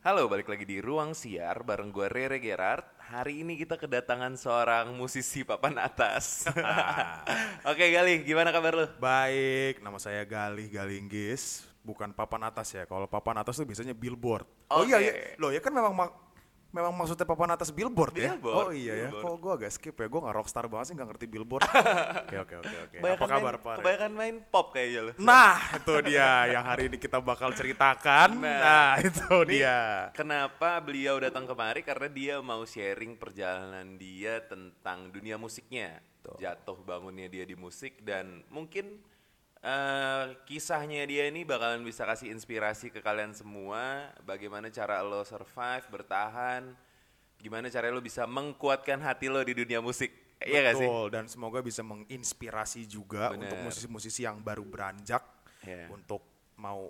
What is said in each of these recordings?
Halo, balik lagi di Ruang Siar bareng gue Rere Gerard. Hari ini kita kedatangan seorang musisi papan atas. Oke Gali, gimana kabar lu? Baik, nama saya Galih Galinggis. Bukan papan atas ya. Kalau papan atas tuh biasanya billboard. Oh iya, iya. Loh ya kan memang ma- memang maksudnya papan atas billboard, ya. Billboard, Oh iya billboard. ya. Kok gue agak skip ya. Gue gak rockstar banget sih gak ngerti billboard. oke oke oke oke. Apa kabar Pak? Kebanyakan main pop kayaknya lu. Nah, itu dia yang hari ini kita bakal ceritakan. Nah. Nah, itu dia. Kenapa beliau datang kemari? Karena dia mau sharing perjalanan dia tentang dunia musiknya. Jatuh bangunnya dia di musik dan mungkin eh, kisahnya dia ini bakalan bisa kasih inspirasi ke kalian semua. Bagaimana cara lo survive, bertahan. Gimana cara lo bisa mengkuatkan hati lo di dunia musik. Iya gak sih? Betul, dan semoga bisa menginspirasi juga Bener. untuk musisi-musisi yang baru beranjak Iya. untuk mau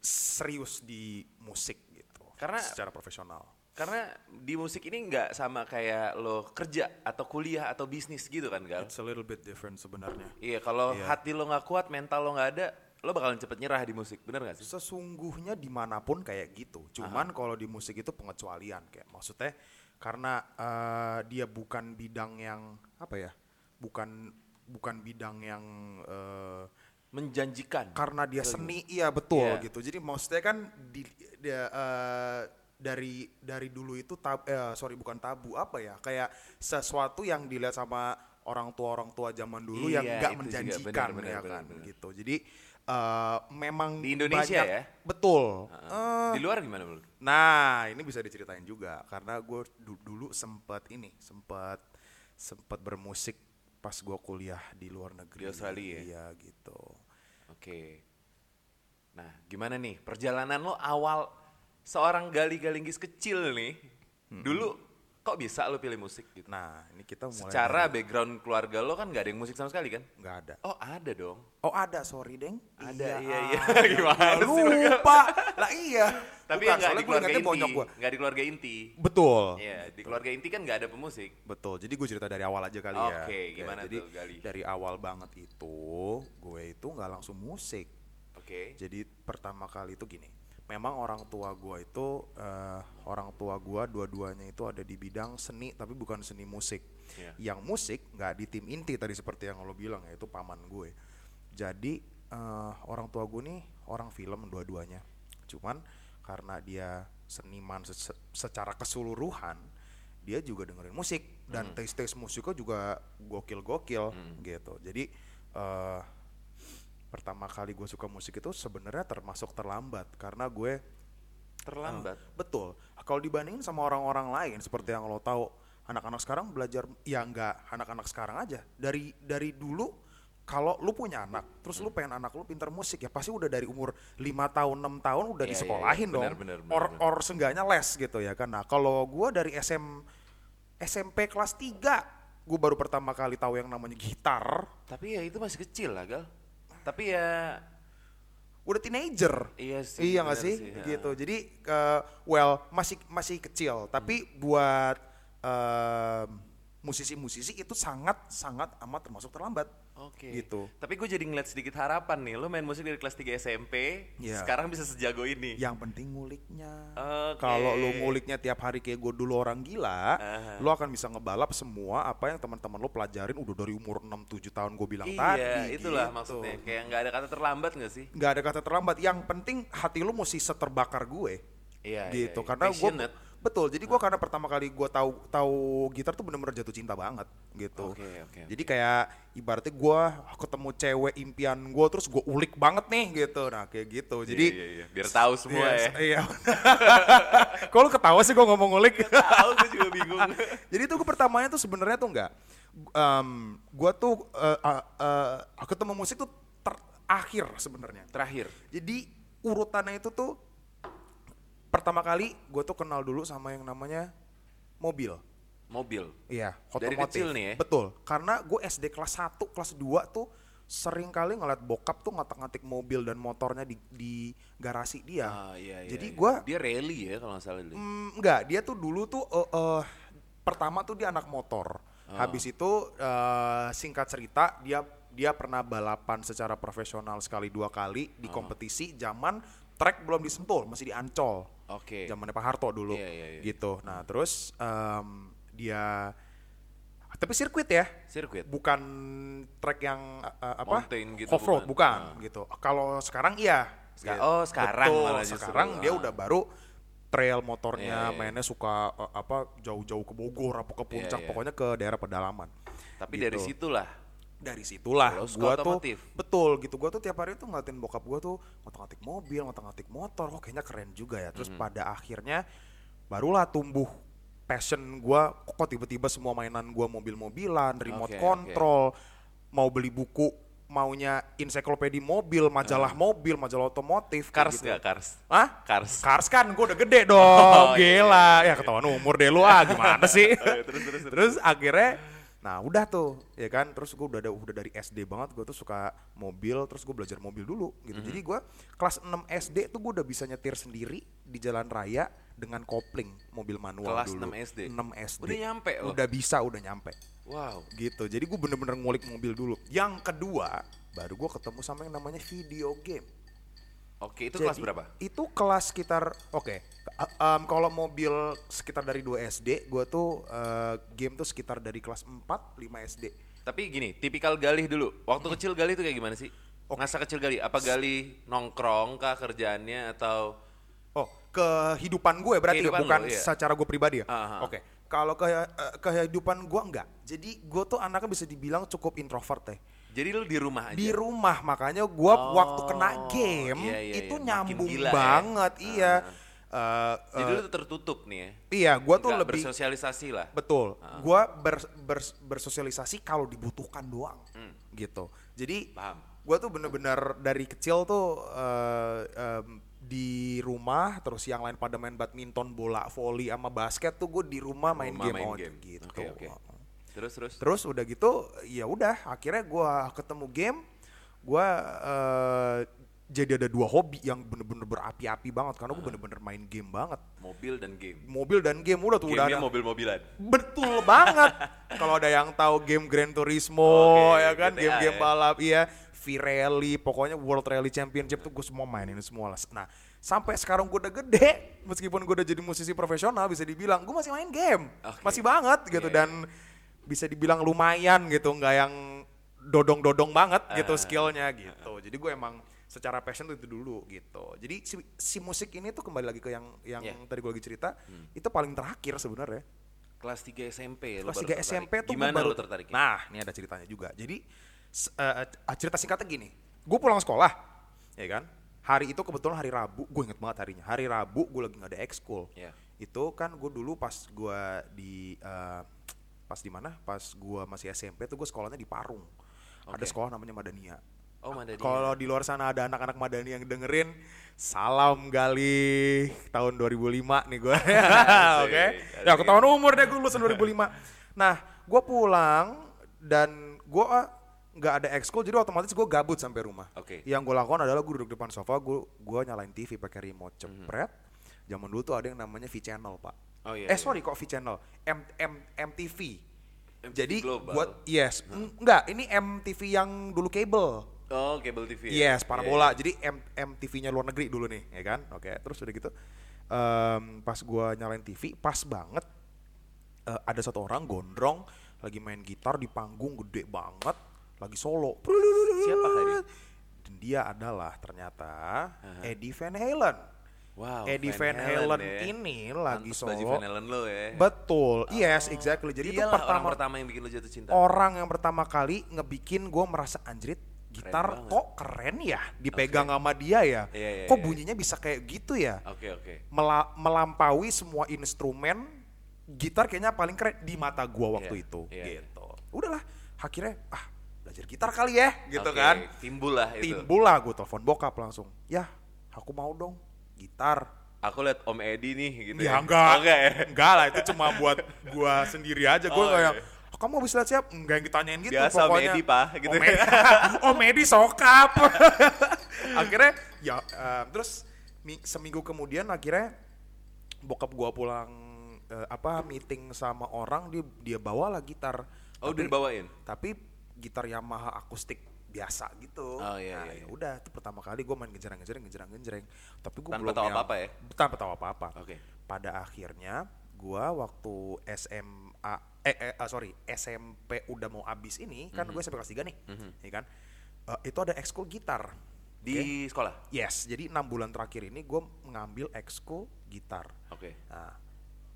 serius di musik gitu. Karena- secara profesional. Karena di musik ini nggak sama kayak lo kerja atau kuliah atau bisnis gitu kan Gal? It's a little bit different sebenarnya. Iya kalau Iya. hati lo nggak kuat, mental lo nggak ada, lo bakalan cepet nyerah di musik, bener gak sih? Sesungguhnya di mana pun kayak gitu. Cuman kalau di musik itu pengecualian kayak maksudnya karena eh, dia bukan bidang yang apa ya? Bukan bukan bidang yang eh, Menjanjikan. karena dia seni iya betul Iya. gitu jadi maksudnya kan di, dia, eh, dari dari dulu itu tab, eh, sorry bukan tabu apa ya kayak sesuatu yang dilihat sama orang tua orang tua zaman dulu yang Iya, nggak itu juga. menjanjikan Benar, benar, ya kan benar. gitu jadi eh, memang Di Indonesia banyak- ya? betul. Eh, di luar gimana bro? Nah, ini bisa diceritain juga karena gue dulu sempat ini, sempat sempat bermusik pas gue kuliah di luar negeri. Di Australia ya? Iya gitu. Oke. Nah, gimana nih perjalanan lo awal seorang gali-galinggis kecil nih, dulu kok bisa lo pilih musik gitu? Nah, ini kita mulai Secara dari- background keluarga lo kan nggak ada yang musik sama sekali kan? nggak ada. Oh ada dong. Oh ada, sorry deng. Ada, iya, iya. ah, Gimana gua sih lu? Lupa. lah iya. Tapi Bukan, soalnya di keluarga inti, gua. nggak di keluarga inti. Betul. Iya, di keluarga inti kan nggak ada pemusik. Betul. Jadi gue cerita dari awal aja kali ya. Oke, gimana jadi tuh, Gali? dari awal banget itu, gue itu nggak langsung musik. Oke. Jadi pertama kali itu gini, memang orang tua gua itu eh, orang tua gua dua-duanya itu ada di bidang seni tapi bukan seni musik. Iya. Yang musik nggak di tim inti tadi seperti yang lo bilang ya itu paman gue. Jadi eh, orang tua gue nih orang film dua-duanya. Cuman karena dia seniman se- secara keseluruhan, dia juga dengerin musik dan taste-taste musiknya juga gokil-gokil gitu. Jadi eh pertama kali gue suka musik itu sebenarnya termasuk terlambat karena gue Terlambat. eh, betul. Kalau dibandingin sama orang-orang lain seperti yang lo tahu anak-anak sekarang belajar ya enggak anak-anak sekarang aja. Dari dari dulu kalau lu punya anak terus lu pengen anak lu pintar musik ya pasti udah dari umur lima tahun enam tahun udah Iya, iya, disekolahin iya. dong. Benar, benar, benar, or or seenggaknya les gitu ya kan. Nah kalau gue dari SM SMP kelas 3 gue baru pertama kali tahu yang namanya gitar. Tapi ya itu masih kecil lah gal. Tapi ya udah teenager. Iya sih, iya nggak bener sih, sih, ya. gitu. Jadi eh, well masih masih kecil. Tapi buat em, musisi-musisi itu sangat sangat amat termasuk terlambat Oke. gitu Tapi gue jadi ngeliat sedikit harapan nih. Lo main musik dari kelas 3 SMP, Iya. sekarang bisa sejago ini. yang penting nguliknya Oke. kalau lu nguliknya tiap hari kayak gue dulu orang gila Aha. lu akan bisa ngebalap semua apa yang teman-teman lu pelajarin udah dari umur 6-7 tahun gue bilang iya, tadi itulah gitu. maksudnya. Kayak nggak ada kata terlambat nggak sih? nggak ada kata terlambat yang penting hati lu mesti seterbakar gue Iya, gitu iya, iya. karena gue. Betul jadi gue karena pertama kali gue tahu tahu gitar tuh bener-bener jatuh cinta banget gitu Oke, oke, jadi kayak ibaratnya gue ketemu cewek impian gue terus gue ulik banget nih gitu nah kayak gitu jadi iya, iya. Biar tahu semua Yes, ya. iya kalau ketawa sih gue ngomong ngulik Tahu gue juga bingung. jadi tuh gue pertamanya tuh sebenarnya tuh enggak um, gue tuh uh, uh, uh, ketemu musik tuh terakhir sebenarnya Terakhir. jadi urutannya itu tuh pertama kali gue tuh kenal dulu sama yang namanya mobil. Mobil. Iya, Dari otomotif. kecil nih ya? Betul. Karena gue SD kelas 1, kelas 2 tuh sering kali ngeliat bokap tuh ngatak-ngatik mobil dan motornya di, di garasi dia. Ah, iya, iya, Jadi iya. gue Dia rally ya kalau nggak salah. Mm, enggak, dia tuh dulu tuh eh, eh, pertama tuh dia anak motor. Ah. Habis itu eh, singkat cerita dia dia pernah balapan secara profesional sekali dua kali di Ah. kompetisi zaman track belum disentul masih di Ancol Oke. zamannya Pak Harto dulu Iya, iya, iya. gitu nah terus em, dia tapi sirkuit ya Sirkuit. bukan track yang uh, apa Mountain gitu, off road bukan. bukan, gitu kalau sekarang iya Seka- Gitu. oh, sekarang Betul, malah justru. sekarang dia Ah. udah baru trail motornya Iya, iya. mainnya suka uh, apa jauh-jauh ke Bogor apa ke puncak iya. pokoknya ke daerah pedalaman Tapi Gitu. dari situlah dari situlah gua tuh betul gitu gua tuh tiap hari tuh ngeliatin bokap gua tuh ngotak-ngatik mobil ngotak-ngatik motor oh kayaknya keren juga ya terus Mhm. pada akhirnya barulah tumbuh passion gua kok tiba-tiba semua mainan gua mobil-mobilan remote Oke, control mau beli buku maunya ensiklopedia mobil majalah mobil majalah otomotif Cars gitu. nggak Cars? Hah? Cars. Cars kan gue udah gede dong, Oh, iya, gila. Ya ketahuan umur deh lu ah, gimana sih? terus, terus, terus. terus akhirnya, nah udah tuh, ya kan. Terus gue udah ada udah dari SD banget, gue tuh suka mobil. Terus gue belajar mobil dulu, gitu. Mhm. Jadi gue kelas 6 SD tuh gue udah bisa nyetir sendiri di jalan raya dengan kopling mobil manual Kelas dulu. 6 SD? 6 SD. Udah nyampe loh. Udah bisa, udah nyampe Wow. gitu jadi gue bener-bener ngulik mobil dulu yang kedua baru gue ketemu sama yang namanya video game Oke, itu Jadi, kelas berapa? itu kelas sekitar oke uh, um, kalau mobil sekitar dari 2 SD gue tuh uh, game tuh sekitar dari kelas 4 5 SD Tapi gini, tipikal Galih dulu. Waktu Hmm. kecil Galih itu kayak gimana sih? Masa kecil Galih, apa Galih nongkrong kah kerjaannya atau oh kehidupan gue berarti ya, Kehidupan bukan lo, iya. secara gue pribadi ya Aha. oke kalau ke uh, kehidupan gue enggak jadi gue tuh anaknya bisa dibilang cukup introvert ya jadi lu di rumah aja? di rumah makanya gua Oh, waktu kena game iya, iya, itu iya. Makin nyambung gila ya. banget iya Ah. Eh, Jadi eh, lu tertutup nih ya? iya gua tuh Nggak lebih bersosialisasi lah. betul gua ber- ber- bersosialisasi kalau dibutuhkan doang Hmm. gitu jadi Paham. gua tuh bener-bener dari kecil tuh eh, em, di rumah terus yang lain pada main badminton bola voli sama basket tuh gue di rumah main Rumah game main aja game. gitu Oke, oke. Terus terus. Terus udah gitu, ya udah akhirnya gua ketemu game, gua eh, jadi ada dua hobi yang bener-bener berapi-api banget karena gue bener-bener main game banget. Mobil dan game. Mobil dan game udah tuh udah Gamenya ada. mobil-mobilan. Betul banget. Kalau ada yang tahu game Gran Turismo Oke, ya kan, game-game ya. balap iya, V-Rally, pokoknya World Rally Championship tuh gue semua mainin semua lah. Nah, sampai sekarang gue udah gede, meskipun gue udah jadi musisi profesional bisa dibilang gue masih main game. Oke. Masih banget gitu Iya, dan bisa dibilang lumayan gitu, nggak yang dodong-dodong banget gitu Ah. skillnya gitu. Jadi gue emang secara passion tuh itu dulu gitu. Jadi si, si musik ini tuh kembali lagi ke yang yang Iya. tadi gue lagi cerita, Hmm. itu paling terakhir sebenarnya Kelas 3 SMP kelas baru 3 tertarik. SMP tuh Gimana baru lu tertariknya? Nah, ini ada ceritanya juga. Jadi eh, eh, cerita singkatnya gini. Gue pulang sekolah, ya kan? Hari itu kebetulan hari Rabu, gue inget banget harinya. Hari Rabu gue lagi nggak ada ekskul. Iya. Itu kan gue dulu pas gue di eh, pas di mana? Pas gue masih SMP tuh gue sekolahnya di Parung. Ada Oke. sekolah namanya Madania. Oh, Madania. Kalau di luar sana ada anak-anak Madani yang dengerin, salam gali tahun 2005 nih gue. Oke. Asik, Ya ketahuan umur deh gue lulusan 2005. Nah, gue pulang dan gue nggak ada ekskul jadi otomatis gue gabut sampai rumah. Oke. Yang gue lakukan adalah gue duduk depan sofa, gue gua nyalain TV pakai remote cepret. Zaman dulu tuh ada yang namanya V channel pak. Oh, iya, eh iya. sorry kok V channel, M, M, MTV. MTV Jadi Global. buat yes, enggak ini MTV yang dulu kabel. Oh, kabel TV. ya? Yes, parabola. Jadi M MTV-nya luar negeri dulu nih, ya kan? Oke, terus udah gitu. em, pas gua nyalain TV, pas banget eh, ada satu orang gondrong lagi main gitar di panggung gede banget, lagi solo. Siapa tadi? Dan dia adalah ternyata Eddie Van Halen. Wow. Eddie Van, Halen, ini lagi Pantes solo. baju Van Halen lo ya. Betul, yes, exactly. Jadi itu Dialah orang pertama pertama yang bikin lo jatuh cinta. orang yang pertama kali ngebikin gue merasa anjrit gitar banget. kok keren ya dipegang sama dia ya Iya, iya, kok iya. bunyinya bisa kayak gitu ya Oke, oke. Mela- melampaui semua instrumen gitar kayaknya paling keren di mata gua waktu Iya, itu iya, iya. gitu udahlah akhirnya ah belajar gitar kali ya gitu Oke, kan Timbul lah itu. timbul lah gue telepon bokap langsung ya aku mau dong gitar Aku liat Om Edi nih gitu. Ya enggak. Oh, enggak ya. Enggak lah, itu cuma buat gua sendiri aja. Gua Oh, kayak, iya. "Oh, kamu habis lihat siap? Enggak yang ditanyain gitu Biasa Om pokoknya. Edi, Pak, gitu. Om Edi, Om Edi sokap. akhirnya ya eh, terus mi- seminggu kemudian akhirnya bokap gua pulang eh, apa meeting sama orang dia dia bawa lah gitar. Oh, udah Tapi- dibawain? Tapi gitar Yamaha akustik biasa gitu. Oh, iya, nah, iya, ya iya. udah itu pertama kali gue main ngejereng-ngejereng ngejereng-ngejereng. Tapi gue belum tahu apa-apa ya? Tanpa tahu apa-apa. Oke. Pada akhirnya gue waktu SMA eh, eh ah, sorry SMP udah mau abis ini kan Mhm. gue SMP kelas 3 nih, ya kan? Eh, itu ada ekskul gitar. Di sekolah. Yes, jadi enam bulan terakhir ini gue mengambil ekskul gitar. Oke. Nah,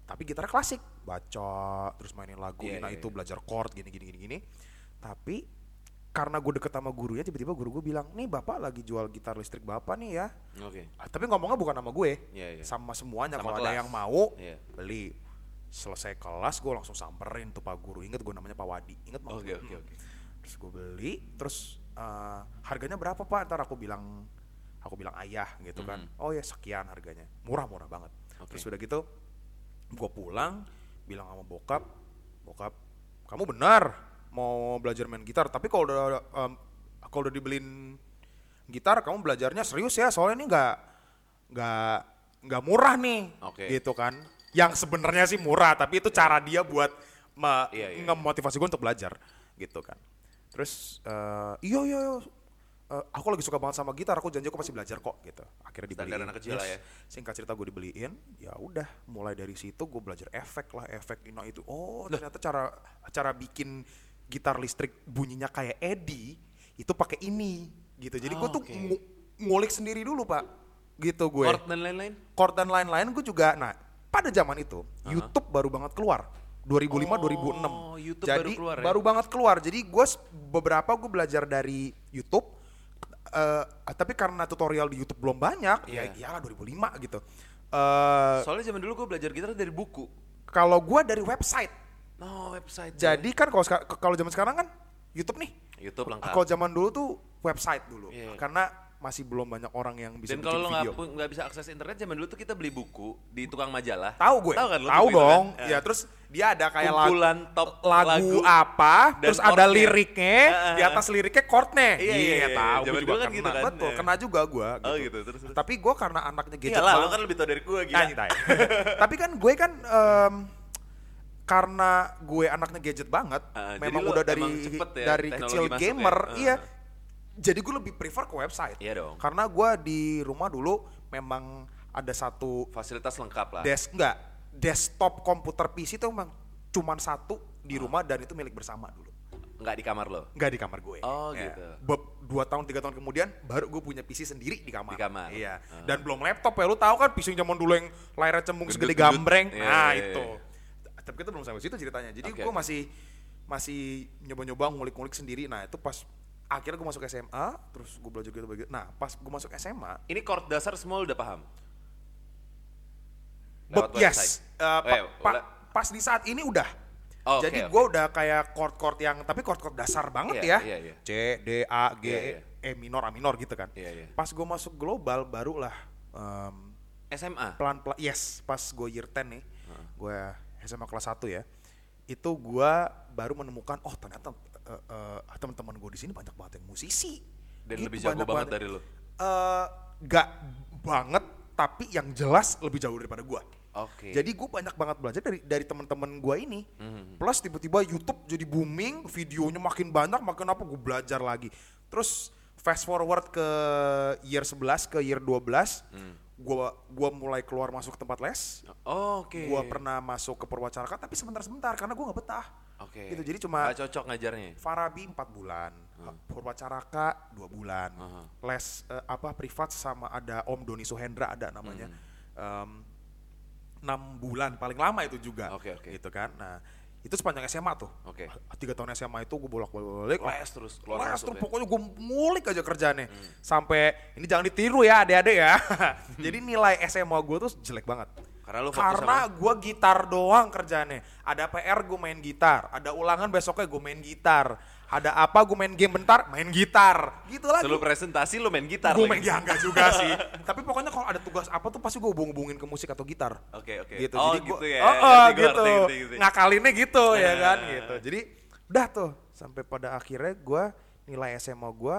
tapi gitarnya klasik, baca, terus mainin lagu, Iya, nah iya, itu iya. belajar chord gini gini gini gini. Tapi karena gue deket sama gurunya, tiba-tiba guru gue bilang, nih bapak lagi jual gitar listrik bapak nih ya. Oke. Ah, tapi ngomongnya bukan sama gue, Iya, iya. sama semuanya. Kalau ada yang mau Iya. beli. Selesai kelas, gue langsung samperin tuh pak guru. Ingat gue namanya Pak Wadi. Banget. Oke, oke, oke. Terus gue beli, terus eh, harganya berapa pak? Ntar aku bilang, aku bilang ayah gitu kan. Mhm. Oh ya sekian harganya, murah-murah banget. Oke. Terus udah gitu, gue pulang, bilang sama bokap, bokap, kamu benar mau belajar main gitar. Tapi kalau udah em, kalau udah dibeliin gitar, kamu belajarnya serius ya. Soalnya ini nggak nggak nggak murah nih, Oke. gitu kan. Yang sebenarnya sih murah, tapi itu cara dia buat me- Iya, iya. ngemotivasi gue untuk belajar, gitu kan. Terus eh, iya iya, iya. Eh, aku lagi suka banget sama gitar, aku janji aku masih belajar kok gitu. Akhirnya Standar dibeliin. anak kecil lah ya. Singkat cerita gue dibeliin, ya udah mulai dari situ gue belajar efek lah, efek ini itu. Oh, ternyata cara cara bikin gitar listrik bunyinya kayak Eddie itu pakai ini gitu. Jadi gue Oh, tuh oke. ngu- ngulik sendiri dulu, Pak. Gitu gue Chord dan lain-lain. chord dan lain-lain gue juga nah pada zaman itu YouTube baru banget keluar 2005 2006 Oh, YouTube jadi baru keluar ya? baru banget keluar jadi gue beberapa gue belajar dari YouTube eh, tapi karena tutorial di YouTube belum banyak Iya. ya iyalah 2005 gitu Eh, Soalnya zaman dulu gue belajar gitar dari buku. kalau gue dari website No, website. jadi kan kalau kalau zaman sekarang kan YouTube nih YouTube lengkap. kalau zaman dulu tuh website dulu Iya. karena masih belum banyak orang yang bisa Dan bikin kalau lo nggak bisa akses internet zaman dulu tuh kita beli buku di tukang majalah. Tahu gue. Tahu kan lo Tahu kan? dong. Eh. Ya terus dia ada kayak lagu, top lagu, lagu apa, dan terus ada liriknya, Heeh. di atas liriknya chordnya. Iya, iya, iya. tahu. Zaman Gue juga kan kena. gitu kan. Betul, Iya. kena juga gue. Oh gitu, terus terus. Tapi gue karena anaknya gadget Iyalah, lo kan lebih tau dari gue tai. Tapi kan gue kan em, karena gue anaknya gadget banget, Ah, jadi memang udah dari ya, dari kecil ya? gamer, Ah. iya. Jadi gue lebih prefer ke website. Iya dong. Karena gue di rumah dulu memang ada satu Fasilitas lengkap lah. desk enggak desktop komputer PC itu memang cuman satu di rumah dan itu milik bersama dulu Nggak di kamar lo. nggak di kamar gue Oh, Ya. gitu. Be- dua tahun tiga tahun kemudian baru gue punya PC sendiri di kamar Di kamar. iya Ah. dan belum laptop ya lu tahu kan PC zaman dulu yang layarnya cembung segede gambreng Iya, nah iya, itu iya. Tapi kita belum sampai situ ceritanya jadi Oke, gue masih masih nyoba-nyoba ngulik-ngulik sendiri nah itu pas akhirnya gue masuk SMA terus gue belajar gitu belajar nah pas gue masuk SMA Ini chord dasar semua udah paham? But yes, uh, pa- pa- pas di saat ini udah. Oh, Jadi gue udah kayak chord-chord yang tapi chord-chord dasar banget Iya, ya. iya, iya. C, D, A, G, Iya, iya. E minor, A minor gitu kan. Iya, iya. Pas gue masuk global barulah em, SMA? pelan-pelan yes, pas gue year 10 nih. Gue SMA kelas 1 ya. Itu gue baru menemukan oh ternyata eh, eh, teman-teman gue di sini banyak banget yang musisi. Dan Gitu, lebih jago banyak banget dari lo? Eh, gak banget tapi yang jelas lebih jauh daripada gue. Oke. Jadi gue banyak banget belajar dari dari teman-teman gue ini. Mhm. Plus tiba-tiba YouTube jadi booming, videonya makin banyak, makin apa gue belajar lagi. Terus fast forward ke year 11 ke year 12, gua gua mulai keluar masuk ke tempat les. Oh, Oke. Gua pernah masuk ke perwacaraka tapi sebentar-sebentar karena gua nggak betah. Oke. Gitu. Jadi cuma Nggak cocok ngajarnya. Farabi 4 bulan, Purwacaraka 2 bulan, Aha. les eh, apa privat sama ada Om Doni Suhendra ada namanya. Em, 6 bulan paling lama itu juga. Oke, oke. Gitu kan. Nah, itu sepanjang SMA tuh. Oke. Tiga tahun SMA itu gue bolak-balik Les terus, les terus ya? pokoknya gue ngulik aja kerjaannya. Sampai ini jangan ditiru ya adik-adik ya. Jadi nilai SMA gue tuh jelek banget. Karena lu Karena gue gitar doang kerjaannya. Ada PR gue main gitar, ada ulangan besoknya gue main gitar. Ada apa gue main game bentar, main gitar. Gitu lagi. Selalu presentasi lo main gitar Gue lagi. main ya enggak juga sih. Tapi pokoknya kalau ada tugas apa tuh pasti gue hubung-hubungin ke musik atau gitar. Oke, oke. Gitu. Oh, Jadi gua- gitu ya. Oh, oh, gua gitu. Ngakalinnya gitu ya kan Nah. gitu. Jadi udah tuh sampai pada akhirnya gue nilai SMA gue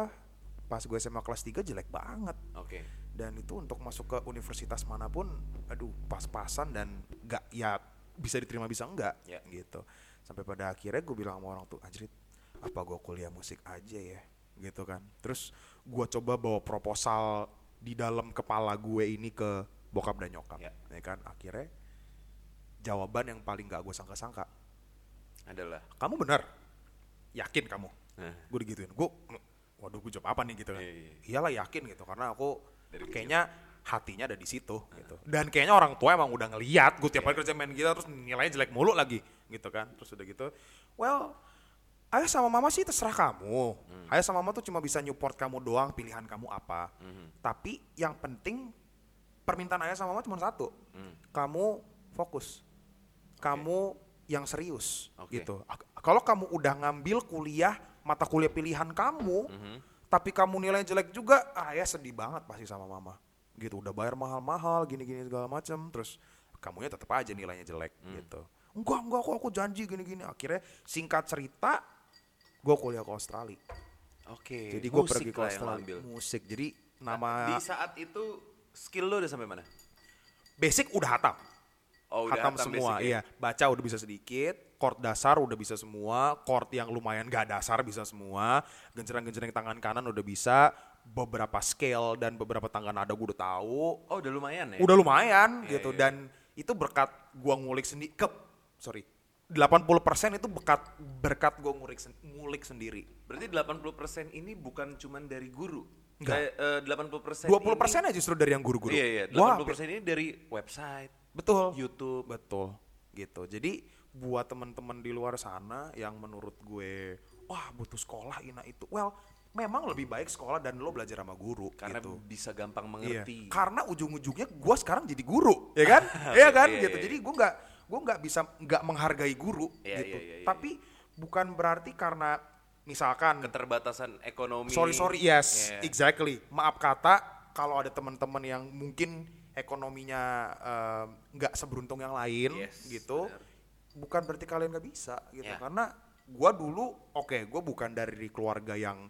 pas gue SMA kelas 3 jelek banget. Oke. Dan itu untuk masuk ke universitas mana pun aduh pas-pasan dan enggak ya bisa diterima bisa enggak Ya. gitu. Sampai pada akhirnya gue bilang sama orang tuh, anjrit apa gue kuliah musik aja ya gitu kan. Terus gue coba bawa proposal di dalam kepala gue ini ke bokap dan nyokap Ya. ya kan. Akhirnya jawaban yang paling gak gue sangka-sangka Adalah. kamu benar. Yakin kamu? Nah, gue digituin. Gue waduh gue jawab apa nih? gitu kan. Iya, iya. iyalah yakin gitu. Karena aku Dari kecil. kayaknya hatinya ada di situ gitu. Dan kayaknya orang tua emang udah ngeliat. Gue tiap Iya. hari kerja main gitar terus nilainya jelek mulu lagi gitu kan. Terus udah gitu well ayah sama mama sih terserah kamu Hmm. ayah sama mama tuh cuma bisa support kamu doang pilihan kamu apa Hmm. tapi yang penting permintaan ayah sama mama cuma satu Hmm. kamu fokus kamu yang serius Oke. gitu kalau kamu udah ngambil kuliah mata kuliah pilihan kamu Mhm. tapi kamu nilai jelek juga ah ya sedih banget pasti sama mama gitu udah bayar mahal-mahal gini-gini segala macam terus kamunya tetap aja nilainya jelek Hmm. gitu enggak enggak kok aku janji gini-gini akhirnya singkat cerita gue kuliah ke Australia Oke. jadi gue pergi ke Australia ambil. musik jadi Nah, nama Di saat itu skill lo udah sampai mana? basic udah hatam Oh, udah hatam, hatam semua basic ya? iya baca udah bisa sedikit chord dasar udah bisa semua chord yang lumayan gak dasar bisa semua gencerang-gencerang tangan kanan udah bisa beberapa scale dan beberapa tangga nada gue udah tahu Oh, udah lumayan ya? udah lumayan Iya, gitu dan itu berkat gua ngulik sendiri ke sorry 80% itu berkat berkat gua ngulik sen- ngulik sendiri Berarti 80% ini bukan cuman dari guru. Enggak. Eh, 80% 20% ini, aja justru dari yang guru-guru Iya, iya. Gua 80% ini dari website, Betul. YouTube. Betul. Gitu. Jadi buat teman-teman di luar sana yang menurut gue wah butuh sekolah ina itu. Well, memang lebih baik sekolah dan lo belajar sama guru Karena gitu. bisa gampang Iya. mengerti. Karena ujung-ujungnya gue sekarang jadi guru, ya kan? Iya kan? Iya, gitu. iya, Jadi gue nggak gue nggak bisa nggak menghargai guru Iya, gitu. iya, iya, iya, Tapi bukan berarti karena misalkan Keterbatasan ekonomi. sorry sorry yes Iya. exactly maaf kata kalau ada teman-teman yang mungkin ekonominya eh, nggak seberuntung yang lain Yes, gitu benar. bukan berarti kalian nggak bisa gitu Ya. karena gua dulu oke gua bukan dari keluarga yang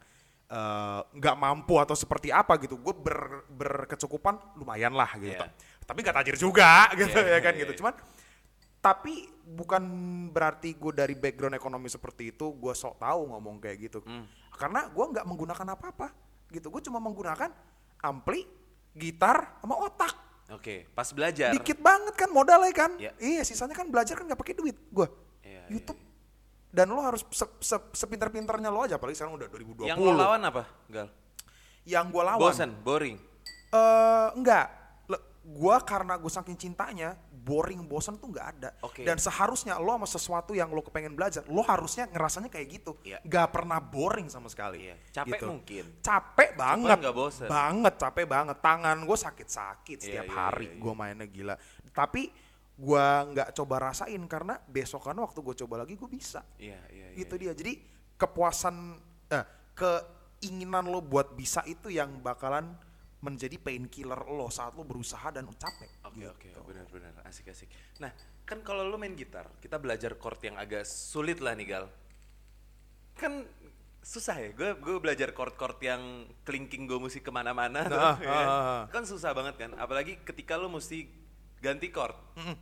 eh, nggak mampu atau seperti apa gitu gue ber, berkecukupan lumayan lah gitu Iya. tapi nggak tajir juga gitu Iya, ya kan iya, gitu iya. cuman tapi bukan berarti gue dari background ekonomi seperti itu gue sok tahu ngomong kayak gitu Hmm. karena gue nggak menggunakan apa-apa gitu gue cuma menggunakan ampli gitar sama otak Oke, pas belajar. dikit banget kan modalnya kan Iya. iya sisanya kan belajar kan nggak pakai duit gue Iya, iya, YouTube dan lo harus se se- sepintar-pintarnya lo aja apalagi sekarang udah 2020 Yang lo lawan apa, Gal? yang gue lawan Bosan, boring. eh enggak Gua karena gue saking cintanya boring bosan tuh nggak ada Oke. dan seharusnya lo sama sesuatu yang lo kepengen belajar lo harusnya ngerasanya kayak gitu nggak pernah boring sama sekali Iya. Capek Gitu. mungkin. capek banget bosen. banget capek banget tangan gue sakit-sakit Iya, setiap iya, hari iya, iya. gue mainnya gila tapi gua nggak coba rasain karena besokan waktu gue coba lagi gue bisa Iya, iya, iya. itu dia jadi kepuasan eh, keinginan lo buat bisa itu yang bakalan menjadi painkiller lo saat lo berusaha dan capek Oke gitu. oke benar-benar asik-asik. Nah kan kalau lo main gitar, kita belajar chord yang agak sulit lah nih Gal. Kan susah ya, gue gue belajar chord-chord yang kelingking gue mesti ke mana-mana tuh, Nah, ya kan? ah, ah. kan susah banget kan. Apalagi ketika lo mesti ganti chord,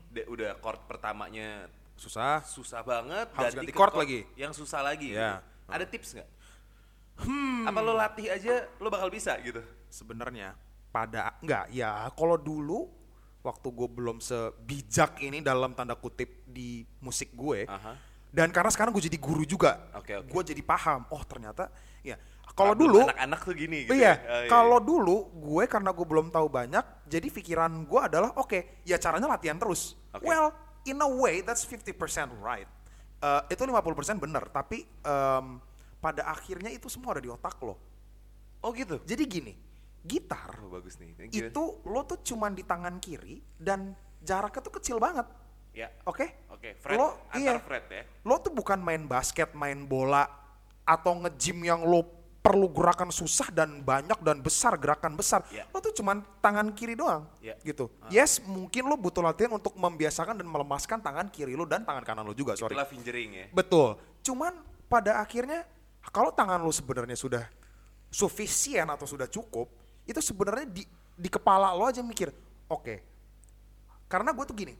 De- udah chord pertamanya susah susah banget, Harus ganti ke chord lagi. yang susah lagi. Iya. gitu. Ada tips nggak? Apa lo latih aja, lo bakal bisa gitu? Sebenarnya pada enggak ya kalau dulu waktu gue belum sebijak ini dalam tanda kutip di musik gue Aha. dan karena sekarang gue jadi guru juga Oke, oke. gue jadi paham oh ternyata ya kalau dulu anak-anak tuh gini gitu. iya, ya. Oh, kalau dulu gue karena gue belum tahu banyak, jadi pikiran gue adalah oke, ya caranya latihan terus. Oke. Well, in a way that's 50% right. Eh, itu 50% benar, tapi em, pada akhirnya itu semua ada di otak lo. Oh gitu. Jadi gini, gitar Oh bagus nih. Gimana? itu lo tuh cuman di tangan kiri dan jaraknya tuh kecil banget. Ya. Oke? Oke, Lo iya. fret ya. Lo tuh bukan main basket, main bola atau nge-gym yang lo perlu gerakan susah dan banyak dan besar gerakan besar. Ya. Lo tuh cuman tangan kiri doang. Ya. Gitu. Yes, mungkin lo butuh latihan untuk membiasakan dan melemaskan tangan kiri lo dan tangan kanan lo juga, sorry. Itulah fingering ya. Betul. Cuman pada akhirnya kalau tangan lo sebenarnya sudah sufisien atau sudah cukup, itu sebenarnya di di kepala lo aja mikir, oke. Karena gue tuh gini,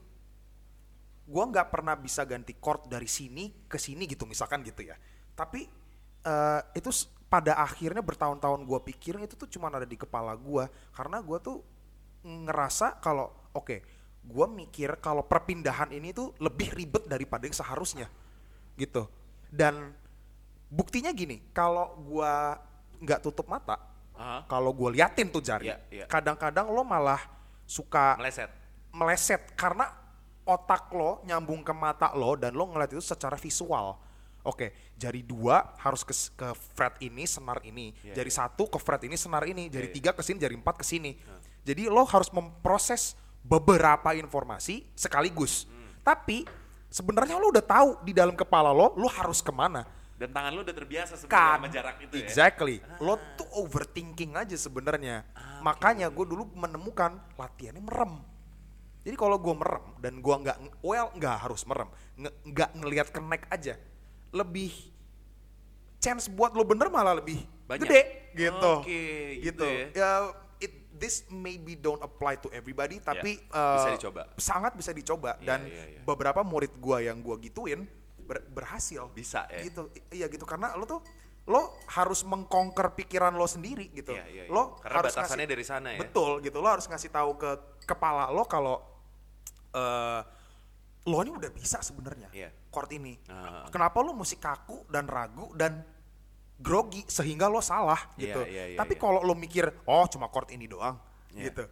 gue nggak pernah bisa ganti chord dari sini ke sini gitu misalkan gitu ya. Tapi eh, itu pada akhirnya bertahun-tahun gue pikirin itu tuh cuma ada di kepala gue karena gue tuh ngerasa kalau oke gue mikir kalau perpindahan ini tuh lebih ribet daripada yang seharusnya gitu dan buktinya gini kalau gue nggak tutup mata Kalau gue liatin tuh jari Iya, iya. kadang-kadang lo malah suka Meleset. meleset karena otak lo nyambung ke mata lo dan lo ngeliat itu secara visual. Oke, jari dua harus ke, ke fret ini, senar ini. Iya, jari iya. satu ke fret ini, senar ini. Jari Iya, iya. tiga ke sini, jari empat ke sini. Jadi lo harus memproses beberapa informasi sekaligus. Hmm. Tapi sebenarnya lo udah tahu di dalam kepala lo, lo harus ke mana. Dan tangan lu udah terbiasa sebenarnya Kan, sama jarak itu ya. exactly. Lo tuh overthinking aja sebenarnya. Ah, Makanya gue dulu menemukan latihannya merem. Jadi kalau gue merem dan gue nggak well nggak harus merem, nggak ngelihat kenek aja, lebih chance buat lo bener malah lebih Banyak. gede gitu. Oke, gitu gitu. ya. Ya, it, this maybe don't apply to everybody, tapi Ya, bisa eh, dicoba. Sangat bisa dicoba Iya, dan iya, iya. beberapa murid gua yang gua gituin ber- berhasil Bisa ya. gitu iya gitu karena lo tuh lo harus mengkonker pikiran lo sendiri gitu Iya, iya, iya. lo Karena harus batasannya ngasih- dari sana ya. betul gitu lo harus ngasih tahu ke kepala lo kalau eh lo ini udah bisa sebenarnya Iya. chord ini Ah. kenapa lo mesti kaku dan ragu dan grogi sehingga lo salah Iya, gitu iya, iya, tapi iya. kalau lo mikir oh cuma chord ini doang Iya. gitu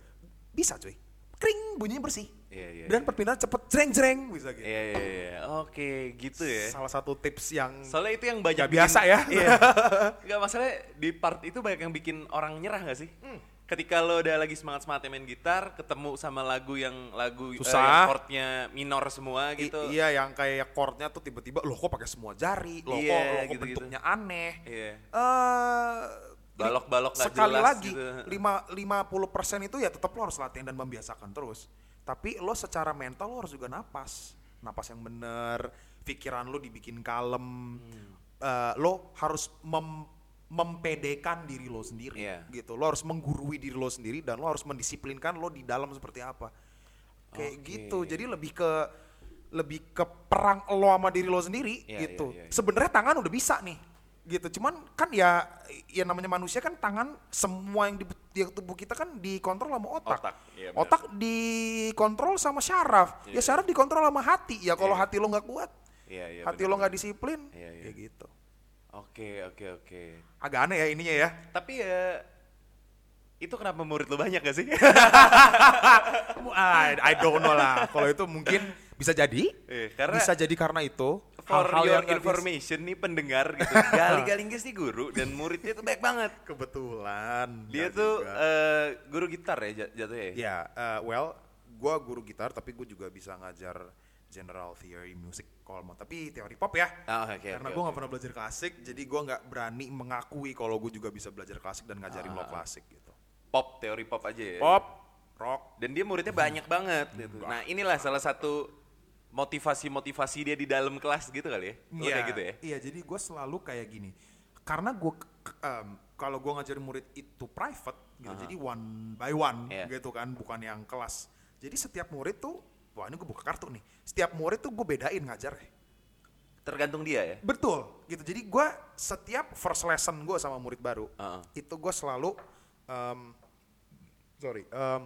bisa cuy kring bunyinya bersih Iya, iya, dan iya. perpindahan cepet jreng jreng bisa gitu Iya, iya, iya. Oke, gitu ya. salah satu tips yang Soalnya itu yang banyak biasa ya. Iya. Gak masalah di part itu banyak yang bikin orang nyerah gak sih? Hmm. Ketika lo udah lagi semangat semangatnya main gitar, ketemu sama lagu yang lagu eh, Susah. yang chordnya minor semua I- gitu. iya yang kayak chordnya tuh tiba-tiba loh kok pakai semua jari, loh Iya, kok, loh kok gitu-gitu. bentuknya aneh. Iya. Eh Balok-balok sekali jelas lagi gitu. lima lima puluh persen itu ya tetap lo harus latihan dan membiasakan terus. Tapi lo secara mental lo harus juga napas, napas yang bener, pikiran lo dibikin kalem. Hmm. Eh, lo harus mem- mempedekan diri lo sendiri, Iya. gitu. Lo harus menggurui diri lo sendiri dan lo harus mendisiplinkan lo di dalam seperti apa. Kayak Oke. gitu. Jadi lebih ke lebih ke perang lo sama diri lo sendiri Iya, gitu. iya, iya, iya. Sebenarnya tangan udah bisa nih. Gitu. Cuman kan ya ya namanya manusia kan tangan semua yang di, di tubuh kita kan dikontrol sama otak. Otak, iya otak dikontrol sama syaraf. Iya, ya syaraf dikontrol sama hati. Ya kalau Iya. hati lo nggak kuat, Iya, iya. hati bener, lo nggak disiplin, Iya, iya. kayak gitu. Oke, oke, oke. Agak aneh ya ininya ya. Tapi ya itu kenapa murid lo banyak gak sih? I, I don't know lah. Kalau itu mungkin bisa jadi. Iya, karena- bisa jadi karena itu. For your yang nggak bisa- information nih pendengar gitu. Gali-galingkis nih guru dan muridnya tuh baik banget. Kebetulan. Dia tuh juga. eh, guru gitar ya jat- jatuhnya ya? Ya, eh, well, gua guru gitar tapi gue juga bisa ngajar general theory music kalau mau. Tapi teori pop ya. Ah, oke, Karena oke, gue nggak oke. pernah belajar klasik, jadi gua nggak berani mengakui kalau gue juga bisa belajar klasik dan ngajarin Ah, lo klasik gitu. Pop, teori pop aja ya? Pop, rock, Dan dia muridnya banyak banget gitu. Nah inilah salah satu motivasi-motivasi dia di dalam kelas gitu kali ya? Lo kayak gitu ya? Iya, jadi gue selalu kayak gini. Karena gue kalau gue ngajarin murid itu private, gitu, Aha. jadi one by one Iya. gitu kan, bukan yang kelas. Jadi setiap murid tuh, wah ini gue buka kartu nih. Setiap murid tuh gue bedain ngajar. Tergantung dia ya? Betul, gitu. Jadi gue setiap first lesson gue sama murid baru, Heeh. itu gue selalu, em, sorry, em,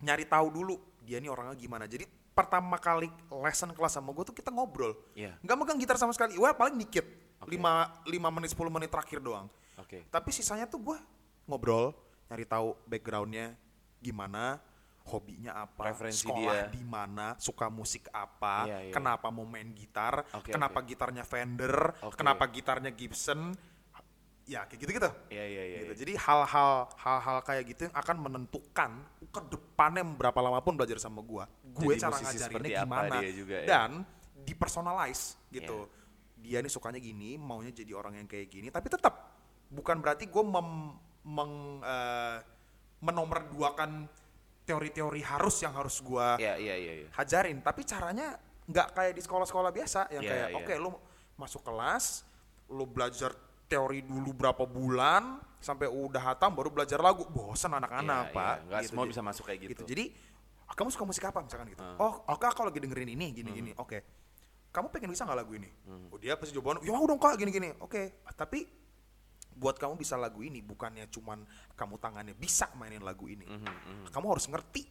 nyari tahu dulu dia ini orangnya gimana. Jadi pertama kali lesson kelas sama gue tuh kita ngobrol, Iya. nggak megang gitar sama sekali. Wah paling dikit, Oke. 5 lima menit 10 menit terakhir doang. Oke. Tapi sisanya tuh gue ngobrol, nyari tahu backgroundnya gimana, hobinya apa, Preferensi sekolah dia. di mana, suka musik apa, Iya, iya. kenapa mau main gitar, Oke, kenapa oke. gitarnya Fender, Oke. kenapa gitarnya Gibson, ya kayak gitu-gitu. Iya, iya, iya. Gitu. iya. Jadi hal-hal hal-hal kayak gitu yang akan menentukan ke depannya berapa lama pun belajar sama gua. Gue cara ngajarinnya gimana juga ya. dan dipersonalize gitu. Dia nih sukanya gini, maunya jadi orang yang kayak gini, tapi tetap bukan berarti gue mem, meng, eh, menomorduakan teori-teori harus yang harus gua Iya, iya, iya. iya. hajarin tapi caranya nggak kayak di sekolah-sekolah biasa yang Iya, kayak iya. oke lu masuk kelas lu belajar teori dulu berapa bulan sampai udah hatam baru belajar lagu bosan anak-anak Iya, pak iya. Nggak semua Jadi- bisa masuk kayak gitu. jadi "Ah, kamu suka musik apa misalkan gitu Hmm. oh oke aku lagi dengerin ini gini gini oke kamu pengen bisa nggak lagu ini Hmm. oh dia pasti jawaban ya udah kak gini gini oke tapi buat kamu bisa lagu ini bukannya cuman kamu tangannya bisa mainin lagu ini. Mhm, Kamu harus ngerti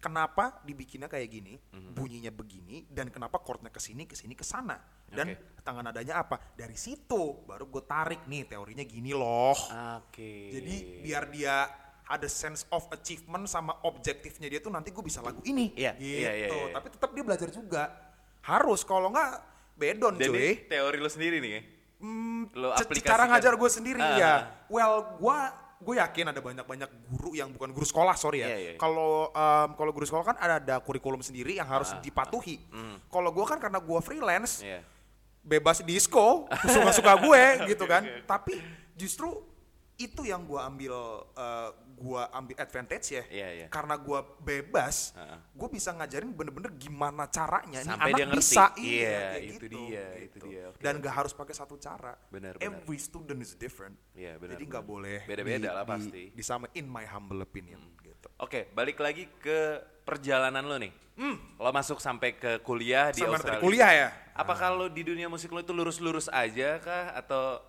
kenapa dibikinnya kayak gini, bunyinya begini, dan kenapa chordnya ke sini, ke sini, ke sana, dan Oke. tangan nadanya apa. Dari situ baru gue tarik nih teorinya gini loh. Oke. Jadi biar dia ada sense of achievement sama objektifnya dia tuh nanti gue bisa lagu ini. Iya, gitu. iya, iya, iya. Tapi tetap dia belajar juga. Harus kalau nggak bedon Dan cuy. teori lo sendiri nih ya? Hmm, Lo cara ngajar gue sendiri Ah. ya. Well, gue gue yakin ada banyak-banyak guru yang bukan guru sekolah sorry ya. Iya, iya. Kalau em, kalau guru sekolah kan ada, ada kurikulum sendiri yang harus Ah, dipatuhi. Kalau gue kan karena gue freelance, Iya. bebas disco, suka-suka gue gitu kan. Tapi justru itu yang gue ambil eh, gua ambil advantage ya. Iya, iya. Karena gue bebas, Heeh. gue bisa ngajarin bener-bener gimana caranya. Sampai anak dia ngerti. bisa, Iya, kayak itu dia, itu dia. Oke, Dan gak harus pakai satu cara. Benar. Every student is different. Iya, benar, Jadi nggak boleh Beda-beda di- lah di- pasti. Hmm. Disama in my humble opinion gitu. Oke, balik lagi ke perjalanan lo nih. Lo masuk sampai ke kuliah di Sama Australia. kuliah ya. Apa kalau di dunia musik lo itu lurus-lurus aja kah atau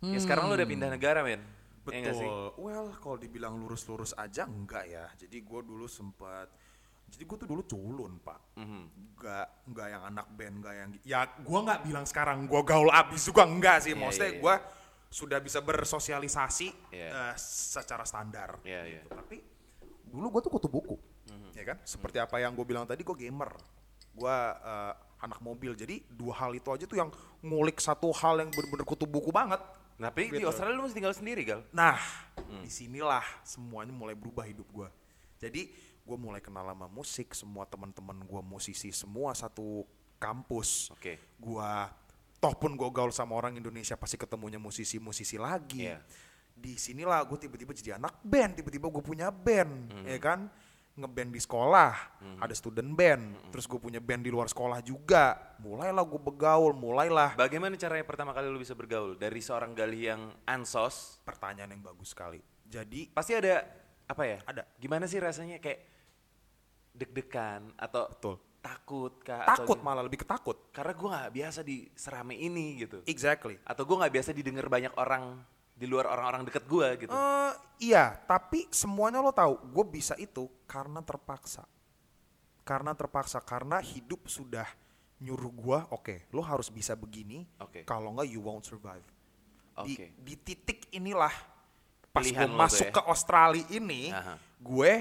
ya sekarang lo udah pindah negara men? Ya sih? Betul. well, kalau dibilang lurus-lurus aja enggak ya. Jadi gue dulu sempat jadi gue tuh dulu culun pak, Mhm. nggak nggak yang anak band, nggak yang ya gue nggak bilang sekarang gue gaul abis juga enggak sih, Iya, maksudnya iya, iya. gue sudah bisa bersosialisasi Iya. eh, secara standar. Iya, iya. gitu. Tapi dulu gue tuh kutu buku, Mhm. ya kan? Seperti apa yang gue bilang tadi, gue gamer, gue eh, anak mobil. Jadi dua hal itu aja tuh yang ngulik satu hal yang bener-bener kutu buku banget. Tapi di Gitu. Australia lo masih tinggal sendiri gal? Nah, Hmm. di sinilah semuanya mulai berubah hidup gue. Jadi gue mulai kenal sama musik, semua teman-teman gue musisi, semua satu kampus. Oke. Gua toh pun gue gaul sama orang Indonesia pasti ketemunya musisi-musisi lagi. Iya. Di sinilah gue tiba-tiba jadi anak band, tiba-tiba gue punya band, Hmm. ya kan? Ngeband di sekolah, ada student band, Hmm. terus gue punya band di luar sekolah juga. Mulailah gue begaul, mulailah Bagaimana caranya pertama kali lo bisa bergaul dari seorang gali yang ansos? pertanyaan yang bagus sekali. Jadi Pasti ada apa ya? Ada. Gimana sih rasanya kayak deg-degan atau Betul. takut kah? atau takut gimana? malah lebih ketakut. Karena gue nggak biasa di serame ini gitu. Exactly. Atau gue nggak biasa didengar banyak orang di luar orang-orang deket gue gitu. Eh, iya, tapi semuanya lo tahu, gue bisa itu karena terpaksa. Karena terpaksa, karena hidup sudah nyuruh gue, oke, lo harus bisa begini. Oke. Kalau nggak, you won't survive. Di, Oke. di titik inilah, pas gue masuk ya. ke Australia ini, Aha. gue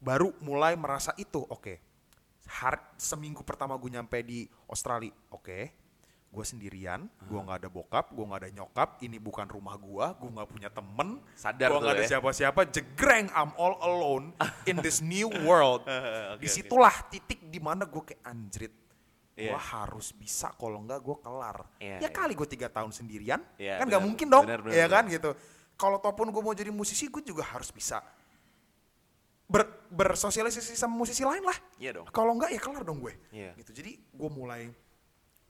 baru mulai merasa itu, oke. Har- seminggu pertama gue nyampe di Australia, oke. Gue sendirian, gue nggak ada bokap, gue nggak ada nyokap, ini bukan rumah gue, gue nggak punya temen, Sadar gue nggak ada ya. siapa-siapa, jegreng, I'm all alone in this new world. Oke, Di situlah titik di mana gue kayak anjrit, gue Iya. harus bisa, kalau nggak gue kelar. Iya, ya iya. kali gue tiga tahun sendirian, Iya, kan nggak mungkin dong, benar, benar, ya benar. kan gitu. Kalau ataupun gue mau jadi musisi, gue juga harus bisa ber, bersosialisasi sama musisi lain lah. Iya dong. Kalau enggak ya kelar dong gue. Iya. Gitu. Jadi gue mulai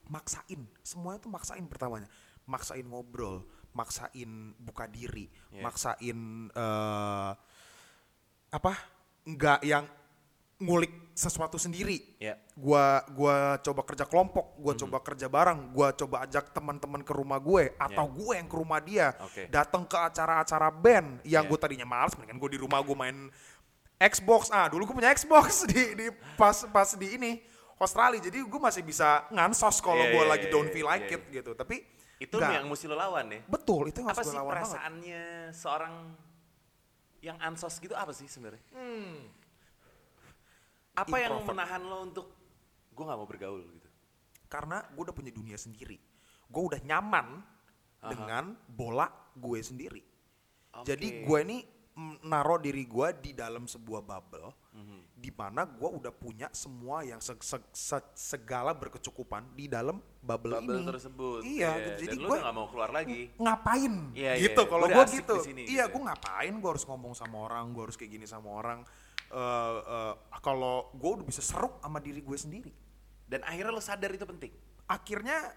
maksain. Semuanya tuh maksain pertamanya. Maksain ngobrol, maksain buka diri, Iya. maksain eh apa? Enggak yang ngulik sesuatu sendiri. Ya. Gua gua coba kerja kelompok, gua Mhm. coba kerja bareng, gua coba ajak teman-teman ke rumah gue atau gue yang ke rumah dia. Oke. Datang ke acara-acara band yang Ya. gue tadinya males, mendingan gue di rumah gue main Xbox. Ah, dulu gue punya Xbox di di pas pas di ini Australia. Jadi gue masih bisa ngansos kalau Iya, gue iya, lagi iya, don't iya, feel like iya, it gitu. Tapi Itu nggak. yang mesti lo lawan ya. betul itu yang Apa harus sih lawan banget. perasaannya seorang yang ansos gitu apa sih sebenarnya? Apa yang Introvert. menahan lo untuk gue nggak mau bergaul gitu? Karena gue udah punya dunia sendiri. Gue udah nyaman Aha. dengan bola gue sendiri. Oke. Jadi gue ini mm, naro diri gue di dalam sebuah bubble Mhm. Di mana gue udah punya semua yang se- se- se- segala berkecukupan di dalam bubble, Bubble ini. tersebut. Iya, Iya, gitu. jadi gue nggak mau keluar lagi. ngapain Iya, iya, gitu iya. kalau gue udah asik gitu. di sini, iya, gitu. gue ngapain? Gue harus ngomong sama orang, gue harus kayak gini sama orang. Eh, eh, kalau gue udah bisa seruk sama diri gue sendiri. Dan akhirnya lo sadar itu penting. Akhirnya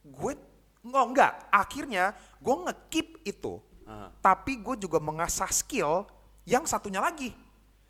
gue nggak enggak. Akhirnya gue ngekip itu. Aha. Tapi gue juga mengasah skill yang satunya lagi.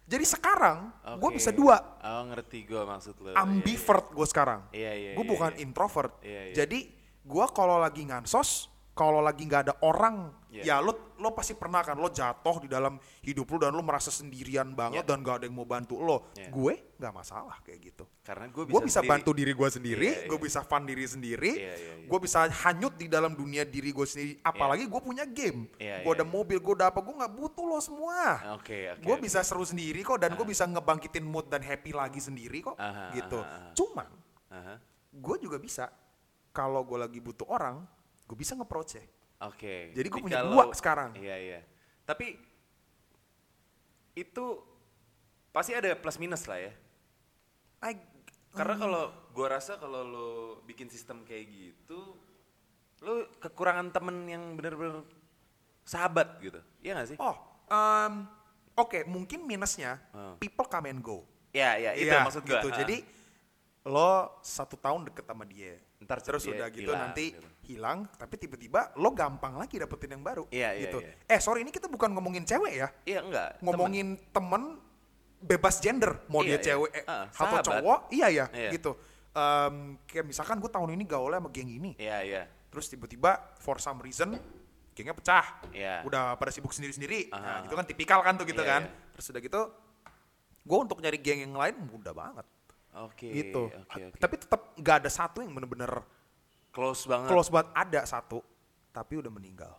Jadi sekarang gue Oke. bisa dua. Oh ngerti gue maksud lo. Ambivert gue sekarang. Iya, iya, gue iya, bukan iya. introvert. Iya, iya. Jadi gue kalau lagi ngansos, kalau lagi nggak ada orang Ya Iya. lo lo pasti pernah kan lo jatuh di dalam hidup lo dan lo merasa sendirian banget Iya. dan gak ada yang mau bantu lo. Iya. Gue nggak masalah kayak gitu. Karena gue bisa, Gue bisa sendiri. bantu diri gue sendiri, Iya, gue iya. bisa fun diri sendiri, Iya, iya, iya. gue bisa hanyut di dalam dunia diri gue sendiri. Apalagi gue punya game, Iya, gue iya, ada mobil, gue udah apa, gue nggak butuh lo semua. Oke, oke. gue oke. bisa seru sendiri kok dan gue bisa ngebangkitin mood dan happy lagi sendiri kok, Aha, gitu. aha, aha. Cuman Aha. gue juga bisa kalau gue lagi butuh orang, gue bisa nge-approach ya. Oke. Jadi gua Jadi punya kalau- dua sekarang. Iya iya. Tapi itu pasti ada plus minus lah ya. I- Karena Hmm. kalau gua rasa kalau lo bikin sistem kayak gitu, lo kekurangan temen yang bener-bener sahabat gitu. Iya gak sih? oh, em, oke mungkin minusnya Hmm. people come and go. Iya iya itu Iya, maksud gua. gitu. Ah. Jadi lo satu tahun deket sama dia, Ntar terus dia udah gitu hilang, nanti gitu. Hilang, tapi tiba-tiba lo gampang lagi dapetin yang baru. Iya, iya, gitu. iya. Eh sorry ini kita bukan ngomongin cewek ya, Iya enggak. temen. ngomongin temen bebas gender, mau Iya, dia iya. cewek eh, Ah, atau cowok, iya ya, Iya. gitu. Em, kayak misalkan gue tahun ini gaulnya sama geng ini, Iya iya. terus tiba-tiba for some reason gengnya pecah, Iya. udah pada sibuk sendiri-sendiri, nah Ah. gitu kan tipikal kan tuh gitu Iya, kan, iya. terus udah gitu, gue untuk nyari geng yang lain mudah banget Oke. gitu. Oke oke. Tapi tetap nggak ada satu yang bener-bener Close banget. close banget ada satu, tapi udah meninggal.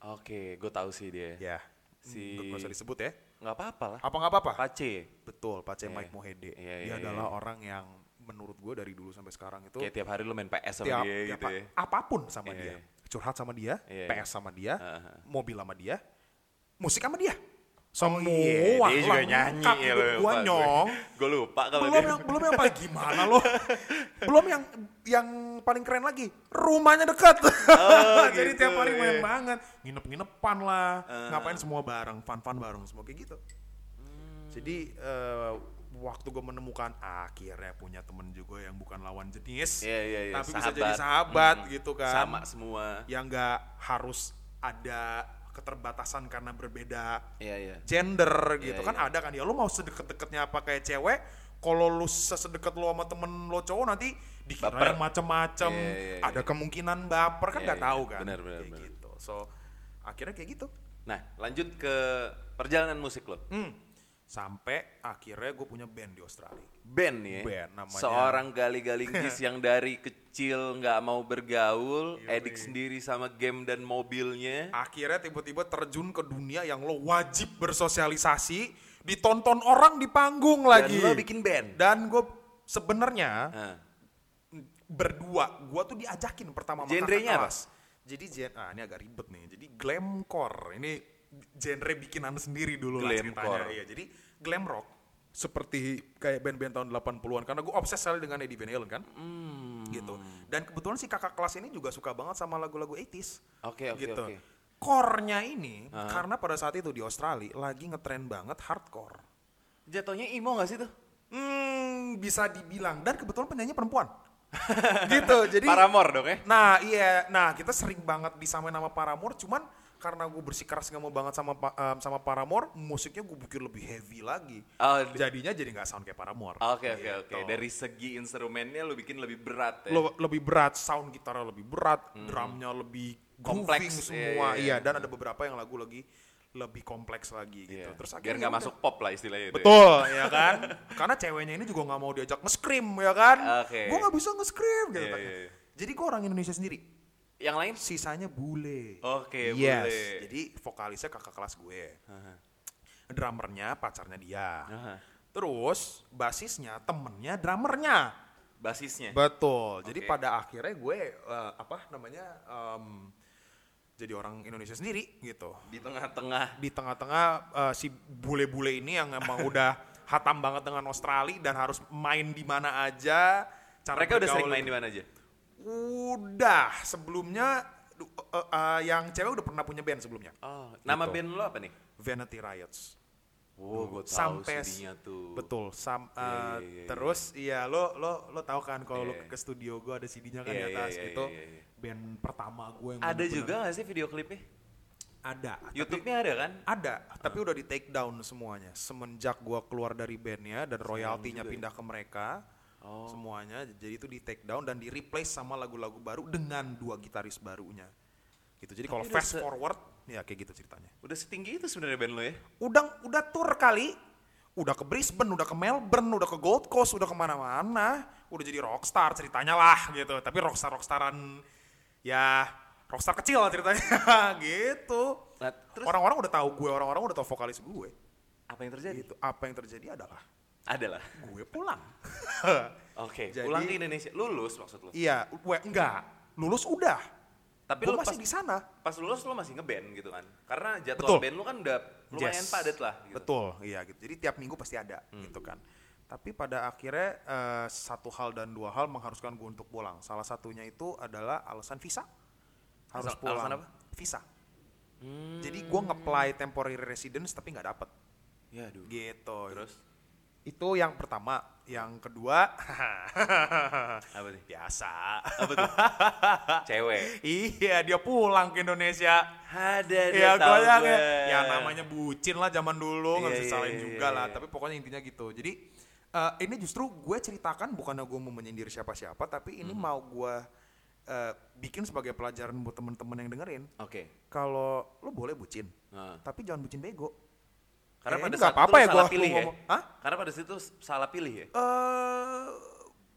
Oke, gue tahu sih dia. Ya, Si- nggak usah disebut ya. Nggak apa-apa lah. Apa nggak apa-apa? Pace. Betul, Pace Iya. Mike Mohede. Iya, Dia iya, adalah iya. orang yang menurut gue dari dulu sampai sekarang itu Kayak tiap hari lu main PS sama tiap, dia tiap gitu ya. apa pun sama Iya, dia. Curhat sama dia, Iya, iya. PS sama dia, Aha. mobil sama dia, musik sama dia. Oh Semua iya, dia juga nyanyi ya gua lupa gue. nyong. Gue lupa kalau belum dia. yang belum yang paling gimana loh belum yang yang paling keren lagi rumahnya dekat jadi gitu, tiap hari main iya. banget nginep nginepan lah ngapain semua bareng fun fun bareng semua kayak gitu jadi eh, waktu gue menemukan akhirnya punya temen juga yang bukan lawan jenis Iya, iya, iya. tapi bisa jadi sahabat Hmm. gitu kan Sama semua. yang nggak harus ada keterbatasan karena berbeda Iya, iya. gender gitu Iya, kan iya. ada kan ya lu mau sedekat-dekatnya apa kayak cewek kalau lu sesedekat lu sama temen lo cowok nanti dikira macem-macem Iya, iya, iya. ada kemungkinan baper kan Iya, nggak iya. tahu kan Benar, benar, kayak gitu so akhirnya kayak gitu Nah, lanjut ke perjalanan musik lo. hmm. sampai akhirnya gue punya band di Australia Band ya. Band namanya. Seorang gali-galingkis yang dari kecil nggak mau bergaul, edik sendiri sama game dan mobilnya. akhirnya tiba-tiba terjun ke dunia yang lo wajib bersosialisasi ditonton orang di panggung lagi Dan lo bikin band. dan gue sebenarnya Nah, berdua gua tuh diajakin pertama sama Genrenya kakak apa? kelas. jadi gen ah ini agak ribet nih jadi glamcore ini genre bikinan sendiri dulu lah Glamcore. ceritanya iya jadi glam rock seperti kayak band-band tahun 80-an karena gue obses sekali dengan Eddie Van Halen kan? Hmm. gitu. Dan kebetulan si kakak kelas ini juga suka banget sama lagu-lagu 80s Oke, oke, gitu. oke. core-nya ini karena pada saat itu di Australia lagi ngetren banget hardcore. Jatuhnya emo gak sih tuh? hmm bisa dibilang. Dan kebetulan penyanyi perempuan. Gitu jadi Paramore dong ya? Nah iya, nah kita sering banget disamain nama Paramore, cuman karena gue bersikeras nggak mau banget sama em, sama Paramore, musiknya gue bikin lebih heavy lagi. Oh, di- Jadinya jadi nggak sound kayak Paramore. Oke oke Gitu. oke. Dari segi instrumennya lo bikin lebih berat ya. Lo- lebih berat, sound gitarnya lebih berat, drumnya lebih Kompleks, iya, semua, iya, iya. iya. Dan ada beberapa yang lagu lagi lebih kompleks lagi gitu. Iya. Terus Biar akhirnya nggak masuk pop lah istilahnya itu. ya. Betul, ya kan? Karena ceweknya ini juga nggak mau diajak nge-scream, ya kan? Oke. Gue nggak bisa nge-scream gitu. Iya, kan. iya, iya. Jadi gue orang Indonesia sendiri. Yang lain? Sisanya bule. Oke, yes. bule. Jadi vokalisnya kakak kelas gue. Aha. Drummernya pacarnya dia. Aha. Terus basisnya temennya drummernya. Basisnya. Betul. Jadi pada akhirnya gue eh, apa namanya em, jadi orang Indonesia sendiri gitu. Di tengah-tengah. Di tengah-tengah eh, si bule-bule ini yang emang udah hatam banget dengan Australia dan harus main di mana aja. Cara Mereka udah sering main di mana aja? Udah sebelumnya eh, eh, yang cewek udah pernah punya band sebelumnya. Oh, nama Gitu. band lo apa nih? Vanity Riots. Oh, gue tahu sampai tuh. betul sam eh, iya, iya, iya. terus iya lo lo lo tahu kan kalau lo Iya. ke studio gue ada CD-nya kan Iya, di iya, atas iya, itu iya, iya. band pertama gue yang Ada juga gak sih video klipnya? ada YouTube-nya ada kan? ada tapi udah di take down semuanya semenjak gue keluar dari bandnya dan royaltinya ya. pindah ke mereka Oh. semuanya jadi itu di take down dan di replace sama lagu-lagu baru dengan dua gitaris barunya gitu jadi kalau fast forward Ya kayak gitu ceritanya. Udah setinggi itu sebenarnya band lo ya? Udah udah tour kali. Udah ke Brisbane, udah ke Melbourne, udah ke Gold Coast, udah ke mana-mana. Udah jadi rockstar ceritanya lah gitu. Tapi rockstar rockstaran ya rockstar kecil lah ceritanya gitu. Nah, Orang-orang udah tahu gue, orang-orang udah tahu vokalis gue. apa yang terjadi? Gitu. Apa yang terjadi adalah Adalah. gue pulang. Oke, Jadi- pulang ke Indonesia. Lulus maksud lo? iya, gue enggak. Lulus udah. Tapi lo masih pas, di sana. pas lulus lo masih ngeband gitu kan? Karena jadwal Betul. band lo kan udah lumayan Yes. padat lah gitu. Betul, iya gitu. Jadi tiap minggu pasti ada gitu kan. Tapi pada akhirnya eh, satu hal dan dua hal mengharuskan gue untuk pulang. Salah satunya itu adalah alasan visa. Harus Alasan- pulang. alasan apa? Visa. Hmm. Jadi gue nge-apply temporary residence tapi nggak dapet. Ya aduh. Gitu. Terus Itu yang pertama. Yang kedua, apa nih? biasa. Apa tuh? Cewek. iya, dia pulang ke Indonesia. Ada tahu gue yang ya namanya bucin lah zaman dulu nggak Iya, bisa iya, salahin iya, juga iya, lah. iya. Tapi pokoknya intinya gitu. Jadi eh, ini justru gue ceritakan bukannya gue mau menyindir siapa-siapa, tapi ini Hmm. mau gue eh, bikin sebagai pelajaran buat temen-temen yang dengerin. Oke. Kalau lo boleh bucin, tapi jangan bucin bego. Karena Eh, pada saat nggak apa-apa itu ya salah gua- pilih ya. Hah? Karena pada situ salah pilih ya. Eh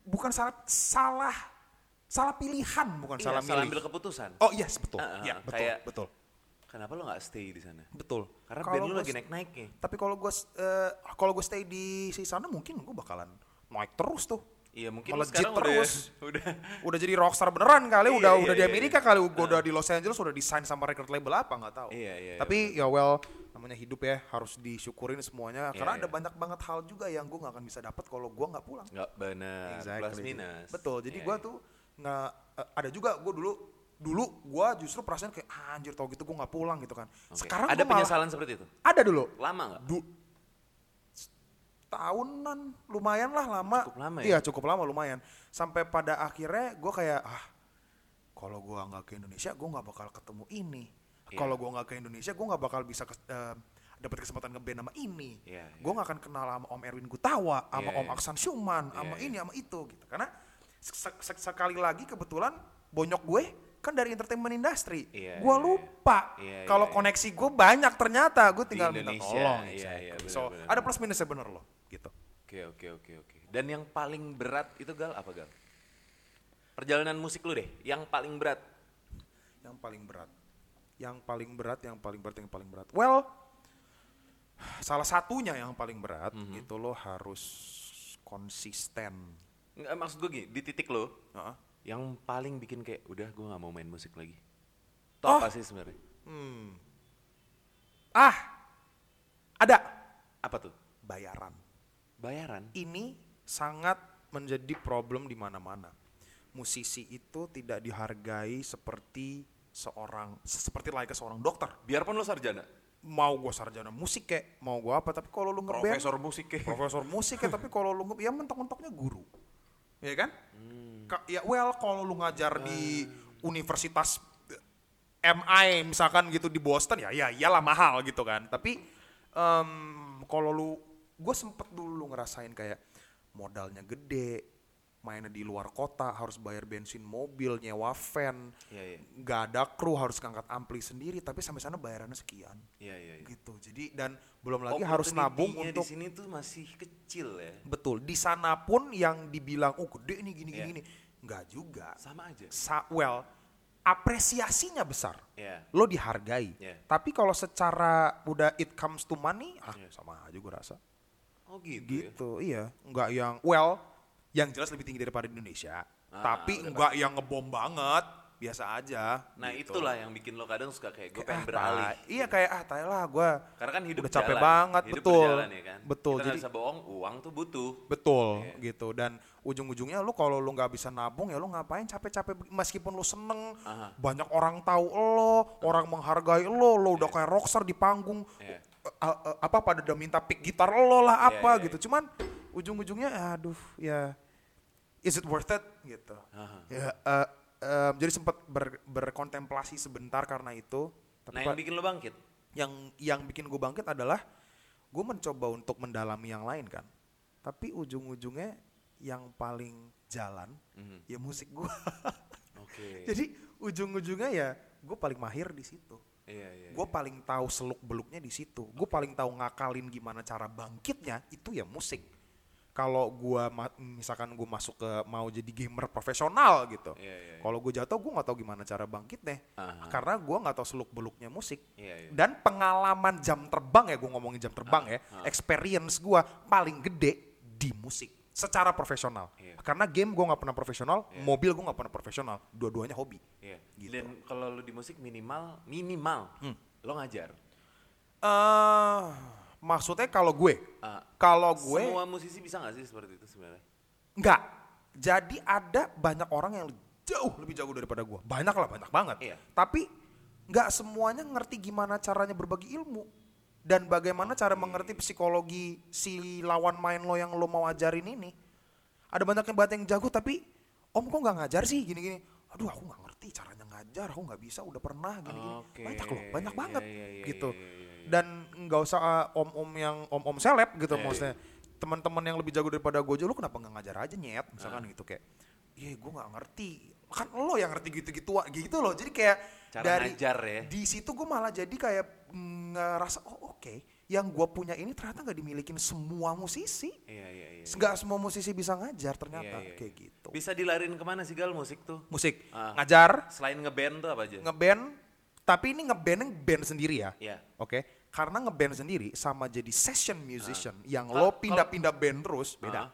bukan salah salah salah pilihan, bukan Iya, salah salah milih. ambil keputusan. Oh yes betul, ah, Iya, ah, betul, kayak- betul, Kenapa lo nggak stay di sana? betul. Karena Kalau band lo lagi s- naik-naiknya. Tapi kalau gue kalau gue stay di sana mungkin gue bakalan naik terus tuh. Iya mungkin Melejit sekarang terus. udah udah Udah jadi rockstar beneran kali, Iya, udah iya, udah di iya, Amerika kali, gue udah di Los Angeles, udah di sign sama record label apa nggak tahu. Iya, iya, Tapi ya well, namanya hidup ya harus disyukurin semuanya. Iya, karena iya. ada banyak banget hal juga yang gue nggak akan bisa dapat kalau gue nggak pulang. nggak benar plus minus. Betul. Jadi Iya, gua iya. tuh nggak eh, ada juga gue dulu dulu gua justru perasaan kayak "Ah, anjir tau gitu gue nggak pulang gitu kan. Oke. Sekarang ada malah- penyesalan seperti itu. ada dulu. Lama nggak? Du tahunan lumayan lah lama. Cukup lama ya? Iya cukup lama lumayan. Sampai pada akhirnya gue kayak ah kalau gua nggak ke Indonesia gue nggak bakal ketemu ini. Iya. Kalau gua nggak ke Indonesia gue nggak bakal bisa eh, dapat kesempatan ngeband sama ini. Iya, Gue nggak akan kenal sama Om Erwin Gutawa, sama Iya, Om iya. Aksan Syuman, Iya, sama iya. ini, sama itu gitu. Karena se- se- sekali lagi kebetulan bonyok gue kan dari entertainment industry. Iya, gue iya, lupa iya, kalau iya. koneksi gue banyak ternyata. Gue tinggal minta Indonesia, tolong. iya, exactly. iya, so benar-benar. ada plus minusnya bener loh gitu. Oke oke oke oke. Dan yang paling berat itu gal apa gal? Perjalanan musik lu deh, yang paling berat. Yang paling berat. Yang paling berat, yang paling berat, yang paling berat. Well, salah satunya yang paling berat Mhm. itu lo harus konsisten. Nggak, maksud gue gini, di titik lo, Heeh. yang paling bikin kayak udah gue nggak mau main musik lagi. Itu Oh. apa sih sebenarnya? Hmm. Ah, ada Apa tuh? bayaran. Bayaran. Ini sangat menjadi problem di mana-mana. Musisi itu tidak dihargai seperti seorang seperti layaknya seorang dokter. Biarpun lo sarjana, Mau gue sarjana musik kek, mau gue apa, tapi kalau lu ngeband profesor musik kayak. profesor musik ya tapi kalau lu ya mentok-mentoknya guru ya kan Hmm. Ka- ya well kalau lu ngajar di universitas eh, MI misalkan gitu di Boston ya ya iyalah mahal gitu kan tapi em, kalau lu gue sempet dulu ngerasain kayak modalnya gede mainnya di luar kota harus bayar bensin mobil nyewa van Iya iya. nggak ada kru harus ngangkat ampli sendiri tapi sampai sana bayarannya sekian Iya iya. iya. gitu jadi dan belum lagi harus nabung untuk di sini tuh masih kecil ya. Betul, di sana pun yang dibilang oh gede nih gini Iya. gini nggak juga. Sama aja. Sa well, apresiasinya besar. Iya. Lo dihargai. Iya. Tapi kalau secara udah it comes to money, ah Iya. sama aja gue rasa. Oh gitu. ya? Gitu, iya. Nggak yang well, yang jelas lebih tinggi daripada di Indonesia. Ah, tapi udah nggak yang ngebom banget, biasa aja. Nah gitu. itulah yang bikin lo kadang suka kayak gue pengen ah, beralih. Iya kayak ah tai lah gue. Karena kan hidup Udah capek jalan. banget, hidup betul. berjalan ya kan. Betul, Kita jadi- bisa bohong, uang tuh butuh. Betul Iya. gitu dan ujung-ujungnya lu kalau lu nggak bisa nabung ya lu ngapain capek-capek meskipun lu seneng Aha. banyak orang tahu lo orang menghargai lo lo udah kayak rockstar di panggung Iya. eh, eh, apa pada udah minta pick gitar lo lah Iya, apa iya, gitu cuman ujung-ujungnya aduh ya is it worth it gitu Aha. ya eh, eh, jadi sempat ber- berkontemplasi sebentar karena itu tapi Nah yang bikin lo bangkit. yang yang bikin gue bangkit adalah gue mencoba untuk mendalami yang lain kan tapi ujung-ujungnya yang paling jalan Mhm. ya musik gue Oke. jadi ujung-ujungnya ya gue paling mahir di situ Iya, iya. Gue paling tahu seluk beluknya di situ. Gue paling tahu ngakalin gimana cara bangkitnya itu ya musik. Kalau gue misalkan gue masuk ke mau jadi gamer profesional gitu. Iya, iya, iya. Kalau gue jatuh gue nggak tahu gimana cara bangkitnya. Aha. Karena gue nggak tahu seluk beluknya musik. Iya, iya. Dan pengalaman jam terbang ya gue ngomongin jam terbang ya. Experience gue paling gede di musik secara profesional. Iya. Karena game gue nggak pernah profesional, mobil gue nggak pernah profesional. Dua-duanya hobi. Iya. Gitu. Dan kalau lu di musik minimal minimal Hmm. lo ngajar. eh maksudnya kalau gue, Ah, kalau gue Semua musisi bisa nggak sih seperti itu sebenarnya? nggak. Jadi ada banyak orang yang jauh lebih jago daripada gue. Banyak lah, banyak banget. Iya. Tapi nggak semuanya ngerti gimana caranya berbagi ilmu dan bagaimana cara mengerti psikologi si lawan main lo yang lo mau ajarin ini. Ada banyak yang banget yang jago tapi om kok nggak ngajar sih gini-gini. Aduh aku nggak ngerti caranya ngajar, aku nggak bisa, udah pernah gini-gini. Oke. Banyak loh, banyak Iya, banget iya, iya, gitu. iya, iya, iya. Dan nggak usah uh, om-om yang om-om seleb gitu Iya, maksudnya. Teman-teman yang lebih jago daripada gue aja, lu kenapa nggak ngajar aja nyet? Ah. Misalkan gitu kayak, iya gue nggak ngerti. Kan lo yang ngerti gitu-gitu gitu loh. Jadi kayak Cara dari ngajar ya. di situ gue malah jadi kayak mm, ngerasa oh oke, yang gue punya ini ternyata nggak dimilikin semua musisi. Iya iya iya. Nggak semua musisi bisa ngajar ternyata Iya, iya, kayak iya. gitu. Bisa dilarin ke mana sih gal musik tuh? Musik Ah. ngajar, Selain ngeband tuh apa aja? ngeband, tapi ini ngeband band sendiri ya. Iya. Oke, karena ngeband sendiri sama jadi session musician yang Kal- lo pindah-pindah band terus beda.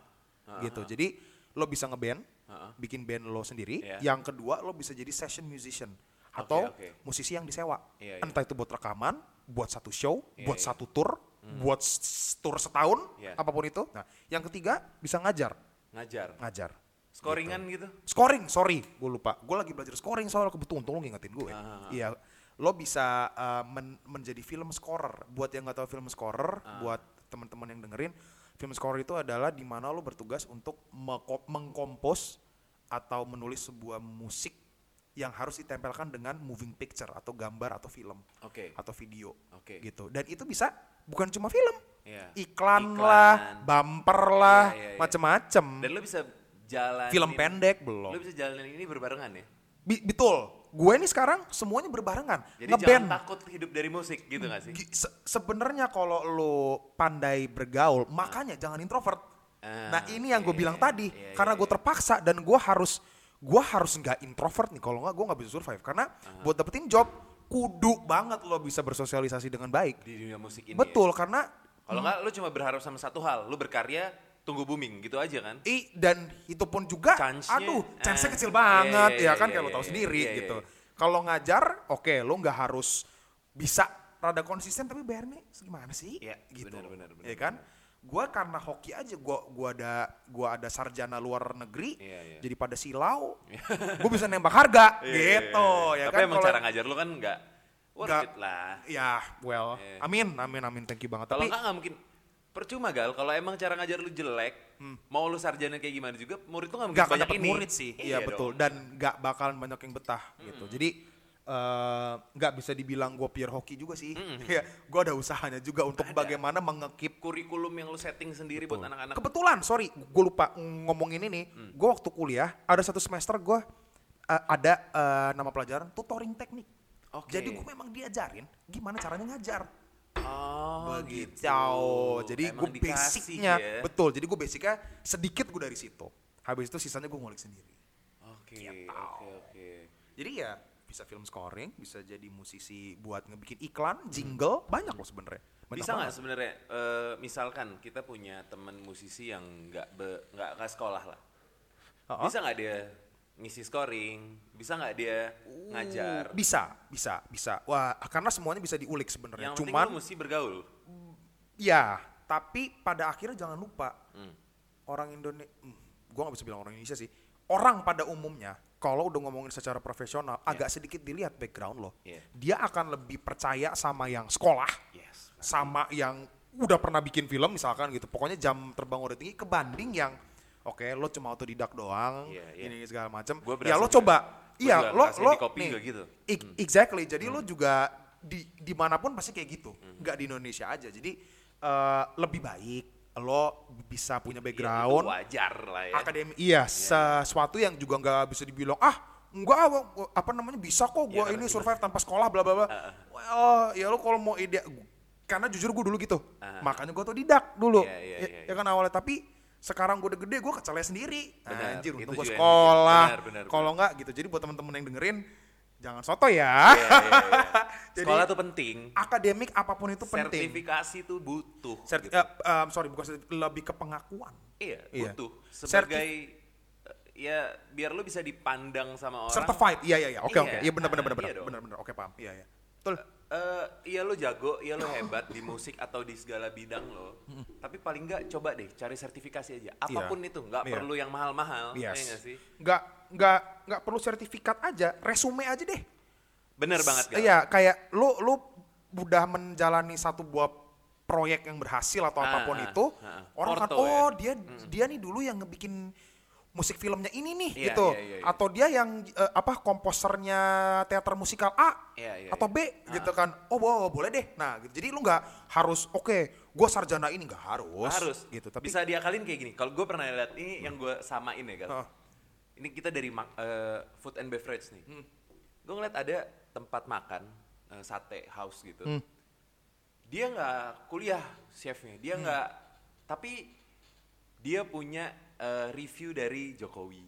Ah. Ah, gitu. Jadi lo bisa ngeband, Ah. bikin band lo sendiri. Iya. Yang kedua lo bisa jadi session musician atau oke. musisi yang disewa. Iya, iya. Entah itu buat rekaman, buat satu show, Iya, buat iya. satu tour, buat s- tour setahun, Iya. apa pun itu. Nah, yang ketiga bisa ngajar, Ngajar. ngajar. Scoringan gitu? Scoring, sorry, gue lupa. Gue lagi belajar scoring soalnya kebetulan untung lo ngingetin gue. Ah. Lo bisa uh, men- menjadi film scorer. Buat yang nggak tahu film scorer, Ah. buat teman-teman yang dengerin, film scorer itu adalah di mana lo bertugas untuk mengkompos atau menulis sebuah musik yang harus ditempelkan dengan moving picture atau gambar atau film Oke. atau video Oke. gitu. Dan itu bisa bukan cuma film, Iya. iklan, Iklan. lah, bumper lah, Iya, iya, iya. macem-macem. Dan lo bisa jalan Film pendek belum. Lo bisa jalanin ini berbarengan ya? Bi- betul. Gue ini sekarang semuanya berbarengan. Jadi Ngeband. jangan takut hidup dari musik gitu gak sih? Se- Sebenarnya kalau lo pandai bergaul, makanya jangan introvert. Ah, nah ini yang gue iya, bilang iya, tadi, iya, karena iya, gue iya. terpaksa dan gue harus gue harus nggak introvert nih. Kalau nggak gue nggak bisa survive. Karena buat dapetin job, kudu banget lo bisa bersosialisasi dengan baik. Di dunia musik ini Betul, ya? karena Kalau nggak lo cuma berharap sama satu hal, lo berkarya tunggu booming gitu aja kan? I dan itu pun juga, Chance-nya, aduh, chance-nya ah, kecil banget iya, ya iya, kan, iya, kayak lo iya, tahu iya, sendiri iya, gitu. Kalau ngajar, oke, lo nggak harus bisa rada konsisten tapi bayarnya segimana sih? Iya, gitu. benar, benar, benar, Iya kan? Gua karena hoki aja, gua gua ada gua ada sarjana luar negeri, Iya, iya. jadi pada silau, gua bisa nembak harga, gitu iya. ya Tapi kan? emang Kalau- cara ngajar lo kan nggak worth it lah. Ya, well, Iya. amin, amin, amin, thank you banget. Kalau Tapi nggak mungkin percuma gal. Kalau emang cara ngajar lu jelek, mau lu sarjana kayak gimana juga, murid tuh nggak mungkin akan banyak ini. murid sih, iya dong. betul. Dan nggak bakalan banyak yang betah gitu. Jadi eh, nggak bisa dibilang gue pure hoki juga sih. Ya, gue ada usahanya juga untuk Ada. bagaimana mengekip. Kurikulum yang lu setting sendiri buat anak-anak. Kebetulan, sorry, gue lupa ngomongin ini. Mm. Gue waktu kuliah ada satu semester gue eh, ada eh, nama pelajaran tutoring teknik. Oke. Jadi gue memang diajarin gimana caranya ngajar. Oh, begitu. gitu. Jadi gue basicnya ya. betul. Jadi gue basicnya sedikit gue dari situ. Habis itu sisanya gue ngulik sendiri. Oke, Gitu. oke, oke. Jadi ya bisa film scoring, bisa jadi musisi buat ngebikin iklan, jingle, banyak loh sebenarnya. Bisa nggak sebenarnya eh, misalkan kita punya teman musisi yang nggak nggak sekolah lah. Oh, Bisa nggak dia ngisi scoring? Bisa nggak dia ngajar? Bisa, bisa, bisa. Wah, karena semuanya bisa diulik sebenarnya. Yang Cuman mesti bergaul. ya, tapi pada akhirnya jangan lupa Hmm. orang Indonesia, gua nggak bisa bilang orang Indonesia sih. Orang pada umumnya, kalau udah ngomongin secara profesional, agak sedikit dilihat background lo. Iya. Dia akan lebih percaya sama yang sekolah, Yes. sama yang udah pernah bikin film misalkan gitu. Pokoknya jam terbang udah tinggi kebanding yang oke lo cuma otodidak doang, Iya, iya. ini segala macam. Ya lo coba, iya lo lo nih, gitu. i- exactly. Jadi lo juga di di mana pun pasti kayak gitu, Hmm. nggak di Indonesia aja. Jadi eh, lebih baik lo bisa punya Ya, background itu wajar lah ya. akademi iya sesuatu yang juga nggak bisa dibilang ah enggak ah, apa namanya bisa kok gue Iya, ini survive tanpa sekolah bla bla bla. Well, ya lu kalau mau ide karena jujur gue dulu gitu. Ah. Makanya gue tuh didak dulu. Iya, iya, ya, iya, ya kan awalnya tapi sekarang gue udah gede gue kecelnya sendiri. Benar, Anjir, itu untung gue sekolah. Benar, benar, Kalau enggak gitu. Jadi buat teman-teman yang dengerin jangan soto ya. Iya, iya, iya. Jadi Sekolah tuh penting. akademik apa pun itu penting. Sertifikasi tuh butuh. Serti- gitu. eh, em, sorry bukan serti- lebih ke pengakuan. Iya, Iya. butuh. Sebagai eh, ya biar lu bisa dipandang sama orang. Certified. Iya iya iya. Oke Iya. oke. Iya benar benar benar benar iya dong. benar benar. Oke paham. Iya iya. Betul. Eh, iya lo jago, iya lo hebat di musik atau di segala bidang lo. Tapi paling nggak coba deh cari sertifikasi aja. Apa pun itu, nggak Iya. perlu yang mahal-mahal. Yes. Iya nggak sih? Nggak nggak nggak perlu sertifikat aja, resume aja deh. Bener banget. Iya, kayak lu lu udah menjalani satu buah proyek yang berhasil atau Ah, apa pun ah, itu, ah. orang kan oh ya. dia dia nih dulu yang ngebikin musik filmnya ini nih Iya, gitu. iya, iya, iya. Atau dia yang eh, apa komposernya teater musikal A Iya, iya, atau iya. B gitu kan. Oh, wow, boleh deh. Nah, gitu. jadi lu nggak harus oke, gua sarjana ini nggak harus. Harus gitu. Tapi bisa diakalin kayak gini. Kalau gue pernah lihat ini yang gue samain ya Gal. Ah. Ini kita dari eh, food and beverage nih. Hmm. Gue ngeliat ada tempat makan eh, sate house gitu. Hmm. Dia nggak kuliah chefnya. Dia Hmm. nggak. Tapi dia punya eh, review dari Jokowi.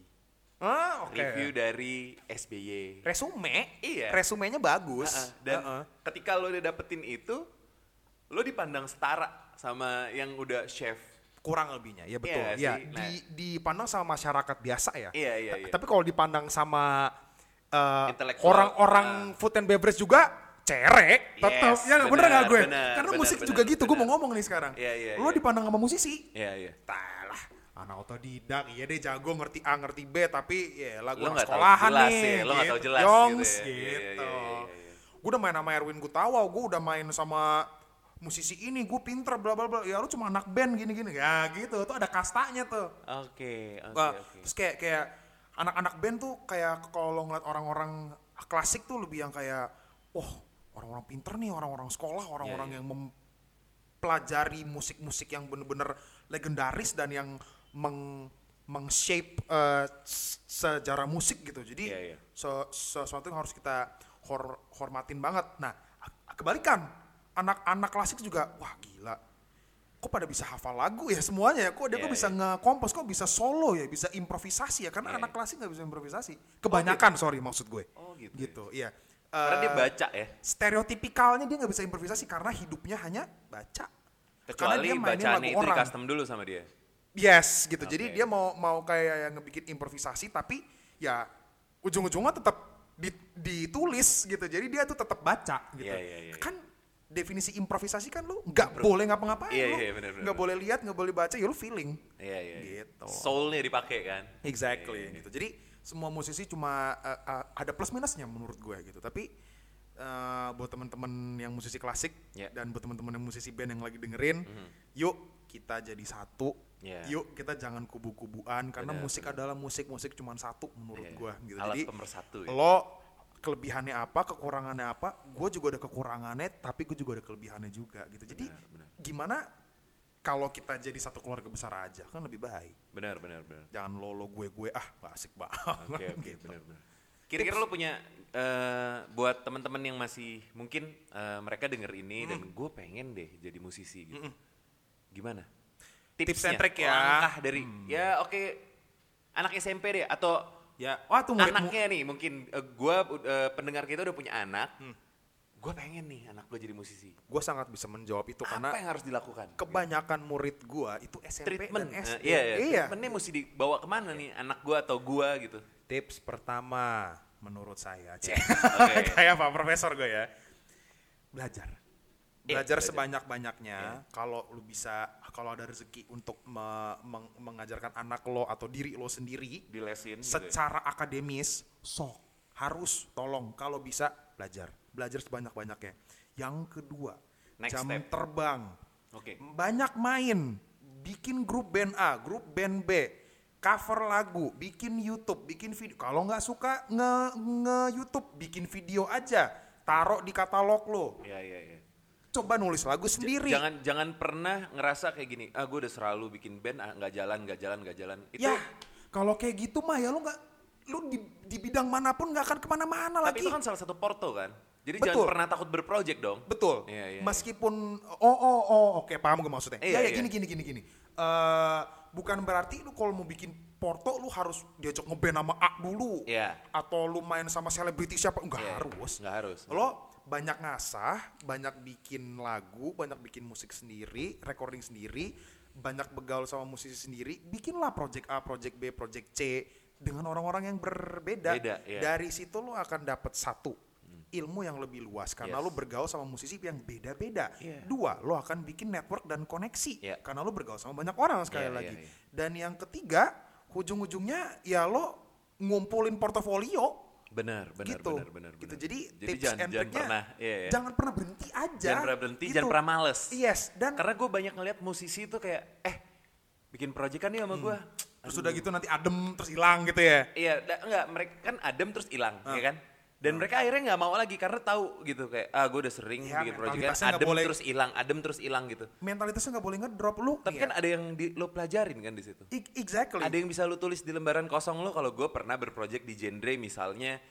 ah, oke. Review dari SBY. Resume, Iya. resumenya bagus. Heeh, Dan Heeh. ketika lo udah dapetin itu, lo dipandang setara sama yang udah chef. kurang lebihnya ya betul Iya ya sih, di nah. dipandang sama masyarakat biasa ya Iya, iya, iya. tapi kalau dipandang sama eh, Intelektual. orang-orang food and beverage juga cerek tetap Yes, ya bener nggak benar, gue benar, karena benar, musik benar, juga gitu gue mau ngomong nih sekarang Iya, iya, lo iya. dipandang sama musisi Iya, iya. Anak otodidak, iya deh jago ngerti A ngerti B tapi ya lah gue Lo anak sekolahan jelas nih, ya, lo nggak tahu gitu. jelas Yongs, gitu ya. gitu. Iya, iya, iya, iya, iya. Gue udah main sama Erwin Gutawa, gue udah main sama musisi ini, gue pinter bla bla bla. Ya lu cuma anak band gini gini, ya gitu. Tuh ada kastanya tuh. Oke, oke, Wah, oke. Terus kayak kayak anak-anak band tuh kayak kalau ngeliat orang-orang klasik tuh lebih yang kayak, wah orang-orang pinter nih, orang-orang sekolah, orang-orang Iya, iya. yang mempelajari musik-musik yang bener-bener legendaris dan yang meng meng-shape eh, s- sejarah musik gitu. Jadi Iya, iya. se- sesuatu yang harus kita hor- hormatin banget. Nah, kebalikan anak-anak klasik juga, wah gila kok pada bisa hafal lagu ya semuanya ya kok dia Iya, kok bisa iya. nge-kompos kok bisa solo ya bisa improvisasi ya karena Iya, anak iya. klasik nggak bisa improvisasi kebanyakan sorry maksud gue Oh, gitu. gitu iya Karena dia Eh, baca ya. stereotipikalnya dia nggak bisa improvisasi karena hidupnya hanya baca karena Kecuali dia mainin lagu itu di orang custom dulu sama dia. Yes gitu jadi Oke. dia mau mau kayak yang ngebikin improvisasi tapi ya ujung-ujungnya tetap di- ditulis gitu jadi dia tuh tetap baca gitu Iya, iya, iya, kan definisi improvisasi kan lu nggak boleh ngapa-ngapain Iya, lu iya, benar, benar, nggak boleh lihat nggak boleh baca ya lu feeling Iya, iya. iya. Gitu. Soulnya dipakai kan. Exactly Iya, iya. gitu. Jadi semua musisi cuma uh, uh, ada plus minusnya menurut gue gitu. Tapi uh, buat teman-teman yang musisi klasik Yeah. dan buat teman-teman yang musisi band yang lagi dengerin, yuk kita jadi satu. Yeah. Yuk kita jangan kubu-kubuan karena musik adalah musik musik cuma satu menurut Iya. gue gitu. Alat jadi pemersatu ya. lo kelebihannya apa, kekurangannya apa, gue juga ada kekurangannya, tapi gue juga ada kelebihannya juga gitu. Jadi Benar, benar. gimana kalau kita jadi satu keluarga besar aja kan lebih baik Benar, benar, benar. jangan lo lo gue gue ah gak asik banget Oke, oke, gitu. benar, benar. Kira-kira lo punya eh, buat teman-teman yang masih mungkin eh, mereka denger ini dan gue pengen deh jadi musisi gitu. Gimana? Tips Tipsnya, and trick ya. Langkah dari ya oke anak SMP deh atau ya wah tuh murid anaknya nih mungkin eh, gua eh, pendengar kita udah punya anak. Gue pengen nih anak gue jadi musisi. gue sangat bisa menjawab itu Apa karena yang harus dilakukan? kebanyakan murid gue itu SMP treatment. dan Eh, SD iya, iya. iya Treatmentnya mesti dibawa ke mana nih anak gue atau gue gitu. tips pertama menurut saya cek Oke. kayak pak profesor gue ya belajar Iya, belajar belajar. sebanyak-banyaknya kalau lu bisa kalau ada rezeki untuk me- meng- mengajarkan anak lo atau diri lo sendiri Dilesin. gitu ya. secara akademis sok harus tolong kalau bisa belajar belajar sebanyak-banyaknya yang kedua Next jam step. terbang Oke. banyak main bikin grup band A grup band B cover lagu bikin YouTube bikin video kalau nggak suka nge nge YouTube bikin video aja taruh di katalog lo Iya, iya, iya. Coba nulis lagu sendiri Jangan jangan pernah ngerasa kayak gini. Ah, gue udah selalu bikin band, ah, nggak jalan, nggak jalan, nggak jalan. Itu ya kalau kayak gitu mah ya lo nggak lu di, di bidang mana pun nggak akan ke mana-mana Tapi lagi. itu kan salah satu porto kan. Jadi Betul. jangan pernah takut berproject dong. Betul. Iya, iya, Meskipun oh oh oh oke paham gue maksudnya. Iya, ya, ya iya. gini gini gini gini. Eh bukan berarti lu kalau mau bikin porto lu harus diajak ngeband sama A dulu. Iya. Atau lu main sama selebriti siapa enggak Iya, harus. Nggak harus. Lo banyak ngasah, banyak bikin lagu, banyak bikin musik sendiri, recording sendiri, banyak begaul sama musisi sendiri, bikinlah project A, project B, project C dengan orang-orang yang berbeda. Beda, iya. Dari situ lo akan dapat satu ilmu yang lebih luas karena Yes. lo bergaul sama musisi yang beda-beda. Iya. Dua, lo akan bikin network dan koneksi Iya. karena lo bergaul sama banyak orang sekali Iya, lagi. iya, iya. Dan yang ketiga, ujung-ujungnya ya lo ngumpulin portofolio Benar, benar, gitu. benar, benar, gitu. benar. Jadi, Jadi tips jangan, and jangan pernah, iya, iya. jangan pernah berhenti aja. Jangan pernah berhenti, gitu. jangan pernah males. Yes, dan Karena gue banyak ngeliat musisi itu kayak, eh bikin project kan nih sama gue. terus udah gitu nanti adem terus hilang gitu ya. Iya, enggak, mereka kan adem terus hilang, Ah. ya kan? Dan mereka akhirnya nggak mau lagi karena tahu gitu kayak, ah gue udah sering Ya, bikin project kan, adem boleh- terus hilang, adem terus hilang gitu. Mentalitasnya nggak boleh ngedrop lu. Tapi nih kan ya. ada yang di, lo pelajarin kan di situ. I- exactly. Ada yang bisa lu tulis di lembaran kosong lo kalau gue pernah berproject di genre misalnya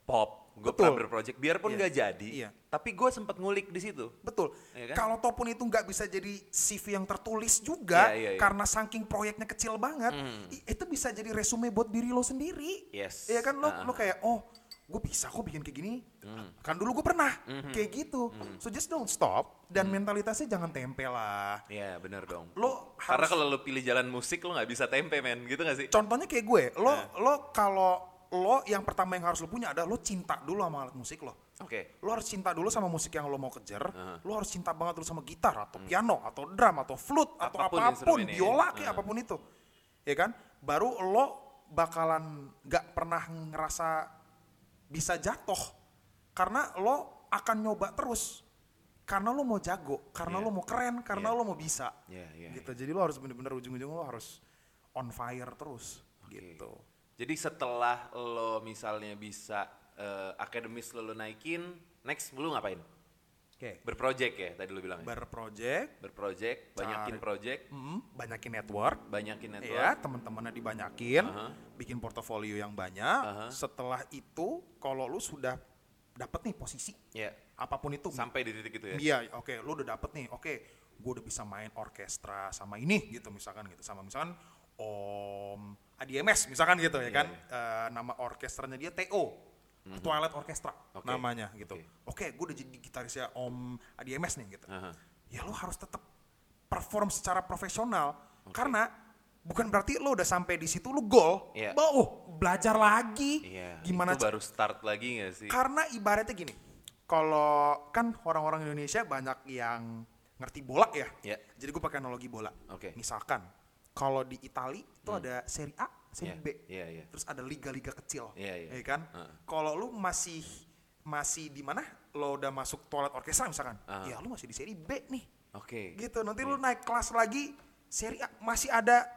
pop, gue pernah berproject biarpun Iya. nggak jadi, Iya. tapi gue sempat ngulik di situ. Betul. Iya kan? Kalau topun itu nggak bisa jadi CV yang tertulis juga Iya, iya, iya. karena saking proyeknya kecil banget, i- itu bisa jadi resume buat diri lo sendiri. Yes. Iya kan lo Ah, lo kayak oh gue bisa kok bikin kayak gini. Hmm. Kan dulu gue pernah kayak gitu. So just don't stop dan Hmm. mentalitasnya jangan tempel lah. Iya bener dong. Lo Karena kalau lo pilih jalan musik lo nggak bisa tempe men, gitu gak sih? Contohnya kayak gue, lo Nah. lo kalau lo yang pertama yang harus lo punya adalah lo cinta dulu sama alat musik lo. Oke. Lo harus cinta dulu sama musik yang lo mau kejar. Aha. Lo harus cinta banget dulu sama gitar atau piano atau drum atau flute atau Apa pun apa pun, ya. biola kayak Aha. apa pun itu. Ya kan? Baru lo bakalan nggak pernah ngerasa bisa jatuh karena lo akan nyoba terus. Karena lo mau jago, karena Iya. lo mau keren, karena Iya. lo mau bisa. Iya, iya, gitu. Jadi lo harus bener-bener ujung-ujung lo harus on fire terus Oke. gitu. Jadi setelah lo misalnya bisa eh, akademis lo, lo naikin, next lo ngapain? Oke. Berproject ya tadi lo bilang. Berproject, Berproject, banyakin Cari. project, mm, banyakin network, banyakin network. ya teman-temannya dibanyakin, Aha. bikin portofolio yang banyak. Aha. Setelah itu, kalau lu sudah dapet nih posisi, Ya. apa pun itu, Sampai di titik itu ya. Iya, oke, lu udah dapet nih, oke, gue udah bisa main orkestra sama ini gitu misalkan gitu, sama misalkan Om ADMS misalkan gitu ya Iya, kan, Eh, nama orkestranya dia TO, Twilight Orchestra Oke, namanya gitu. oke. Oke, gue udah jadi gitarisnya Om ADMS nih gitu. Aha. Ya lo harus tetap perform secara profesional karena bukan berarti lo udah sampai di situ lo goal, Iya. bah, oh belajar lagi, Iya. gimana Itu baru start lagi gak sih? karena ibaratnya gini, kalau kan orang-orang Indonesia banyak yang ngerti bola ya. Iya. Jadi gue pakai analogi bola. Oke. Misalkan kalau di Itali itu ada Serie A, Serie Iya, B. Iya, iya. Terus ada liga-liga kecil. Iya, iya. Ya kan? Heeh. Kalau lu masih masih di mana? Lo udah masuk toilet orkestra misalkan. Heeh. Ya lu masih di Serie B nih. Oke. Gitu. Nanti lu naik kelas lagi Serie A masih ada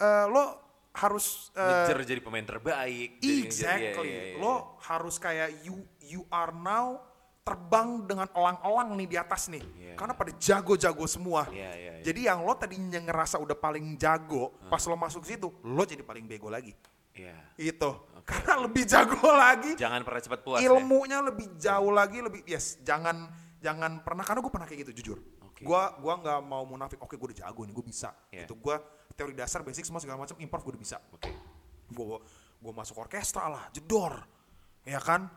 eh, lo harus Ngejar jadi pemain terbaik. jadi Exactly. iya, iya, iya. Lo harus kayak you you are now terbang dengan elang-elang nih di atas nih. Iya. Karena pada jago-jago semua. Iya, iya, iya. Jadi yang lo tadinya ngerasa udah paling jago, pas lo masuk situ, lo jadi paling bego lagi. Iya. Itu. Karena lebih jago lagi, Jangan pernah cepat puas ya. ilmunya lebih jauh lagi, lebih yes, jangan jangan pernah karena gue pernah kayak gitu jujur. Oke. Gua gua nggak mau munafik. Oke, gue udah jago nih, gue bisa. Iya. Gitu. Gua teori dasar, basic semua segala macam, improv gue udah bisa Oke. gue gue masuk orkestra lah jedor ya kan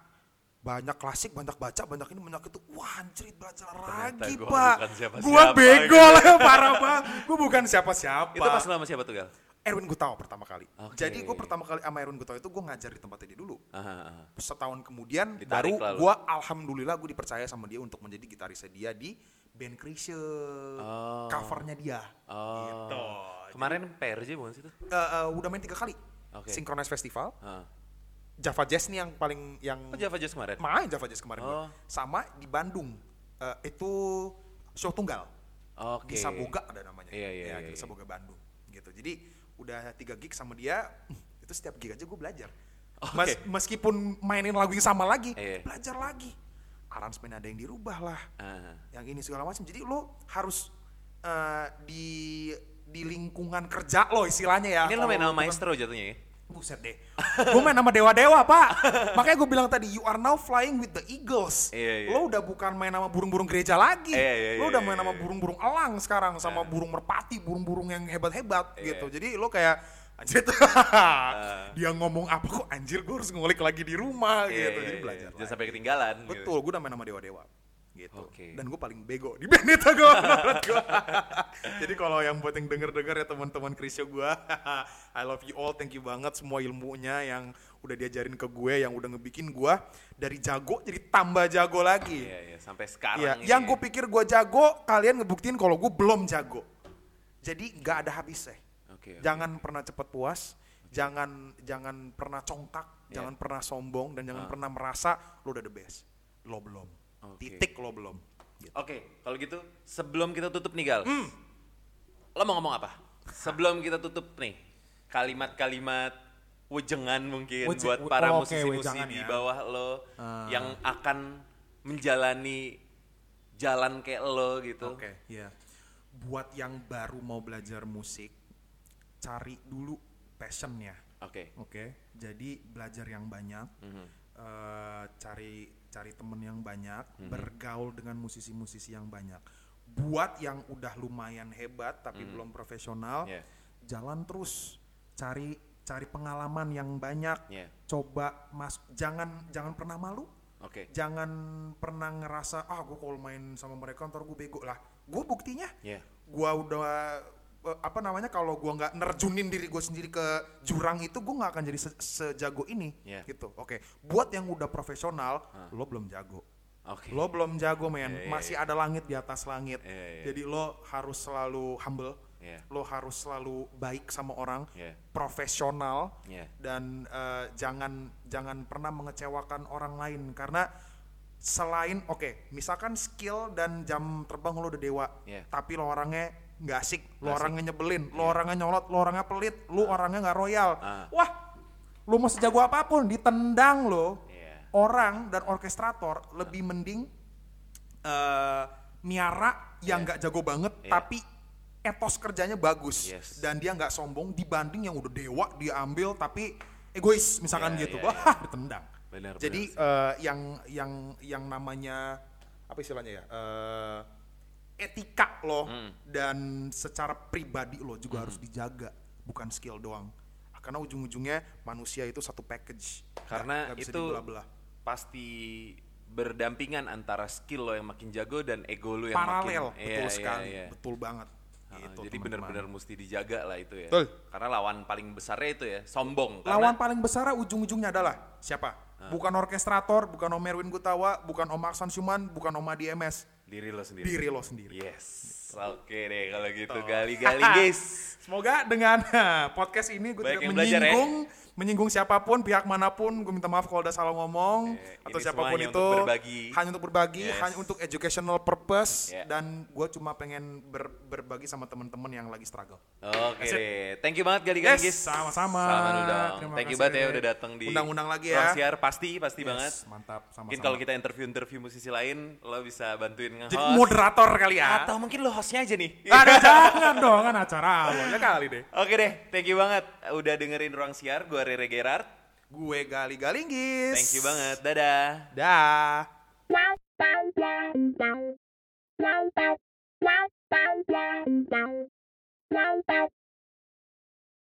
banyak klasik banyak baca banyak ini banyak itu wah anjrit belajar lagi gua pak bukan siapa-siapa gue bego gitu. lah parah banget gue bukan siapa-siapa Itu pas lu sama siapa tuh, Gal? Erwin Gutau pertama kali Oke. jadi gue pertama kali sama Erwin Gutau itu gue ngajar di tempatnya dia dulu Aha, aha. setahun kemudian Ditarik baru gue alhamdulillah gue dipercaya sama dia untuk menjadi gitarisnya dia di band Krisye Oh. covernya dia Oh. Gitu. Kemarin PRJ bukan sih tuh? Eh, eh, udah main tiga kali Oke. Synchronize Festival Ah. Java Jazz nih yang paling yang Oh, Java Jazz kemarin? main Java Jazz kemarin gua. Oh. sama di Bandung Eh, itu show tunggal Oke. di Saboga ada namanya Iya, iya, ya, iya, di iya. Saboga Bandung gitu jadi udah tiga gig sama dia itu setiap gig aja gue belajar Oke. Mas- meskipun mainin lagu yang sama lagi Iya. belajar lagi aransemen ada yang dirubah lah Ah. yang ini segala macam jadi lo harus eh, di di lingkungan kerja lo istilahnya ya Ini lo main sama maestro jatuhnya ya? Buset deh. gue main sama dewa-dewa pak. Makanya gue bilang tadi, you are now flying with the eagles. Iya, iya. Lo udah bukan main sama burung-burung gereja lagi. Iya, iya, lo iya, udah iya, main sama iya. burung-burung elang sekarang, sama burung merpati, burung-burung yang hebat-hebat gitu. Jadi lo kayak anjir tuh, dia ngomong apa kok anjir gue harus ngulik lagi di rumah gitu. Jadi belajar. Jangan sampai ketinggalan. gitu. Betul, gue udah main sama dewa-dewa gitu. Oke. Dan gue paling bego di band itu gue menurut gue. Jadi kalau yang buat yang denger-denger ya teman-teman Krisyo gue, I love you all, thank you banget semua ilmunya yang udah diajarin ke gue, yang udah ngebikin gue dari jago jadi tambah jago lagi. Iya, iya. Sampai sekarang. Ini yang ya. gue pikir gue jago, kalian ngebuktiin kalau gue belum jago. Jadi nggak ada habisnya. Oke, oke. Jangan pernah cepet puas, jangan jangan pernah congkak, Iya. jangan pernah sombong dan jangan Ah. pernah merasa lo udah the best. Lo belum. Oke. Titik lo belum. Gitu. Oke, kalau gitu sebelum kita tutup nih Gal, Hmm. lo mau ngomong apa? Sebelum kita tutup nih, kalimat-kalimat wejengan mungkin Weje- buat we- para oh, oke, musisi-musisi di ya. bawah lo Ah. yang akan menjalani jalan kayak lo gitu. Oke, iya. Buat yang baru mau belajar musik, cari dulu passionnya. Oke. Oke, jadi belajar yang banyak, Mhm. Eh, cari cari temen yang banyak, Mhm. bergaul dengan musisi-musisi yang banyak. Buat yang udah lumayan hebat tapi Mhm. belum profesional, Iya. jalan terus, cari cari pengalaman yang banyak, Iya. coba mas, jangan jangan pernah malu, Oke. jangan pernah ngerasa ah gue kalau main sama mereka ntar gue bego lah. Gue buktinya, Iya. gue udah apa namanya kalau gue nggak nerjunin diri gue sendiri ke jurang itu gue nggak akan jadi se- sejago ini Iya. gitu oke buat yang udah profesional Ah. lo belum jago Oke. lo belum jago men Iya, iya, masih iya. ada langit di atas langit Iya, iya. jadi lo harus selalu humble Iya. lo harus selalu baik sama orang Iya. profesional Iya. dan eh, jangan jangan pernah mengecewakan orang lain karena selain oke misalkan skill dan jam terbang lo udah dewa Iya. tapi lo orangnya nggak asik lo orangnya nyebelin lo Iya. orangnya nyolot lo orangnya pelit lo orangnya nggak royal Ah. wah lo mau sejago apa pun ditendang lo Iya. orang dan orkestrator lebih mending eh miara yang Iya. nggak jago banget Iya. tapi etos kerjanya bagus Yes. dan dia nggak sombong dibanding yang udah dewa dia ambil tapi egois misalkan Iya, gitu iya, wah iya. ditendang Benar, jadi benar eh, yang yang yang namanya apa istilahnya ya eh, etika lo Hmm. dan secara pribadi lo juga harus dijaga bukan skill doang karena ujung-ujungnya manusia itu satu package Karena nggak bisa itu dibelah-belah. pasti berdampingan antara skill lo yang makin jago dan ego lo yang paralel makin betul Iya, iya, sekali iya. betul banget Ah, Gitu, jadi benar-benar mesti dijaga lah itu ya. Betul. Karena lawan paling besarnya itu ya, sombong. lawan Karena, paling besar ujung-ujungnya adalah siapa Ah. bukan orkestrator bukan Om Erwin Gutawa bukan Om Aksan Syuman bukan Om Adi MS diri lo sendiri. diri lo sendiri Yes. Oke deh kalau gitu gali-gali guys. Semoga dengan podcast ini gue Banyak tidak yang belajar ya. Menyinggung siapa pun pihak mana pun gue minta maaf kalau udah salah ngomong Eh, atau siapa pun itu untuk berbagi. hanya untuk berbagi Yes. hanya untuk educational purpose Yeah. dan gue cuma pengen ber- berbagi sama teman-teman yang lagi struggle. Oke deh. Thank you banget gali-gali Yes, guys. sama-sama. Sama. Terima Thank you banget ya udah datang di Undang-undang lagi ya. Ruang Siar pasti pasti Yes, banget. Mantap sama-sama. Mungkin kalau kita interview-interview musisi lain, lo bisa bantuin nge-host. jadi moderator kali ya. Atau mungkin lo hostnya aja nih. Ada jangan dong kan acara lo ya kali deh. Oke deh, thank you banget udah dengerin Ruang Siar. Gue Rere Gerard. Gue Gali Galinggis. Thank you banget. Dadah. Dah.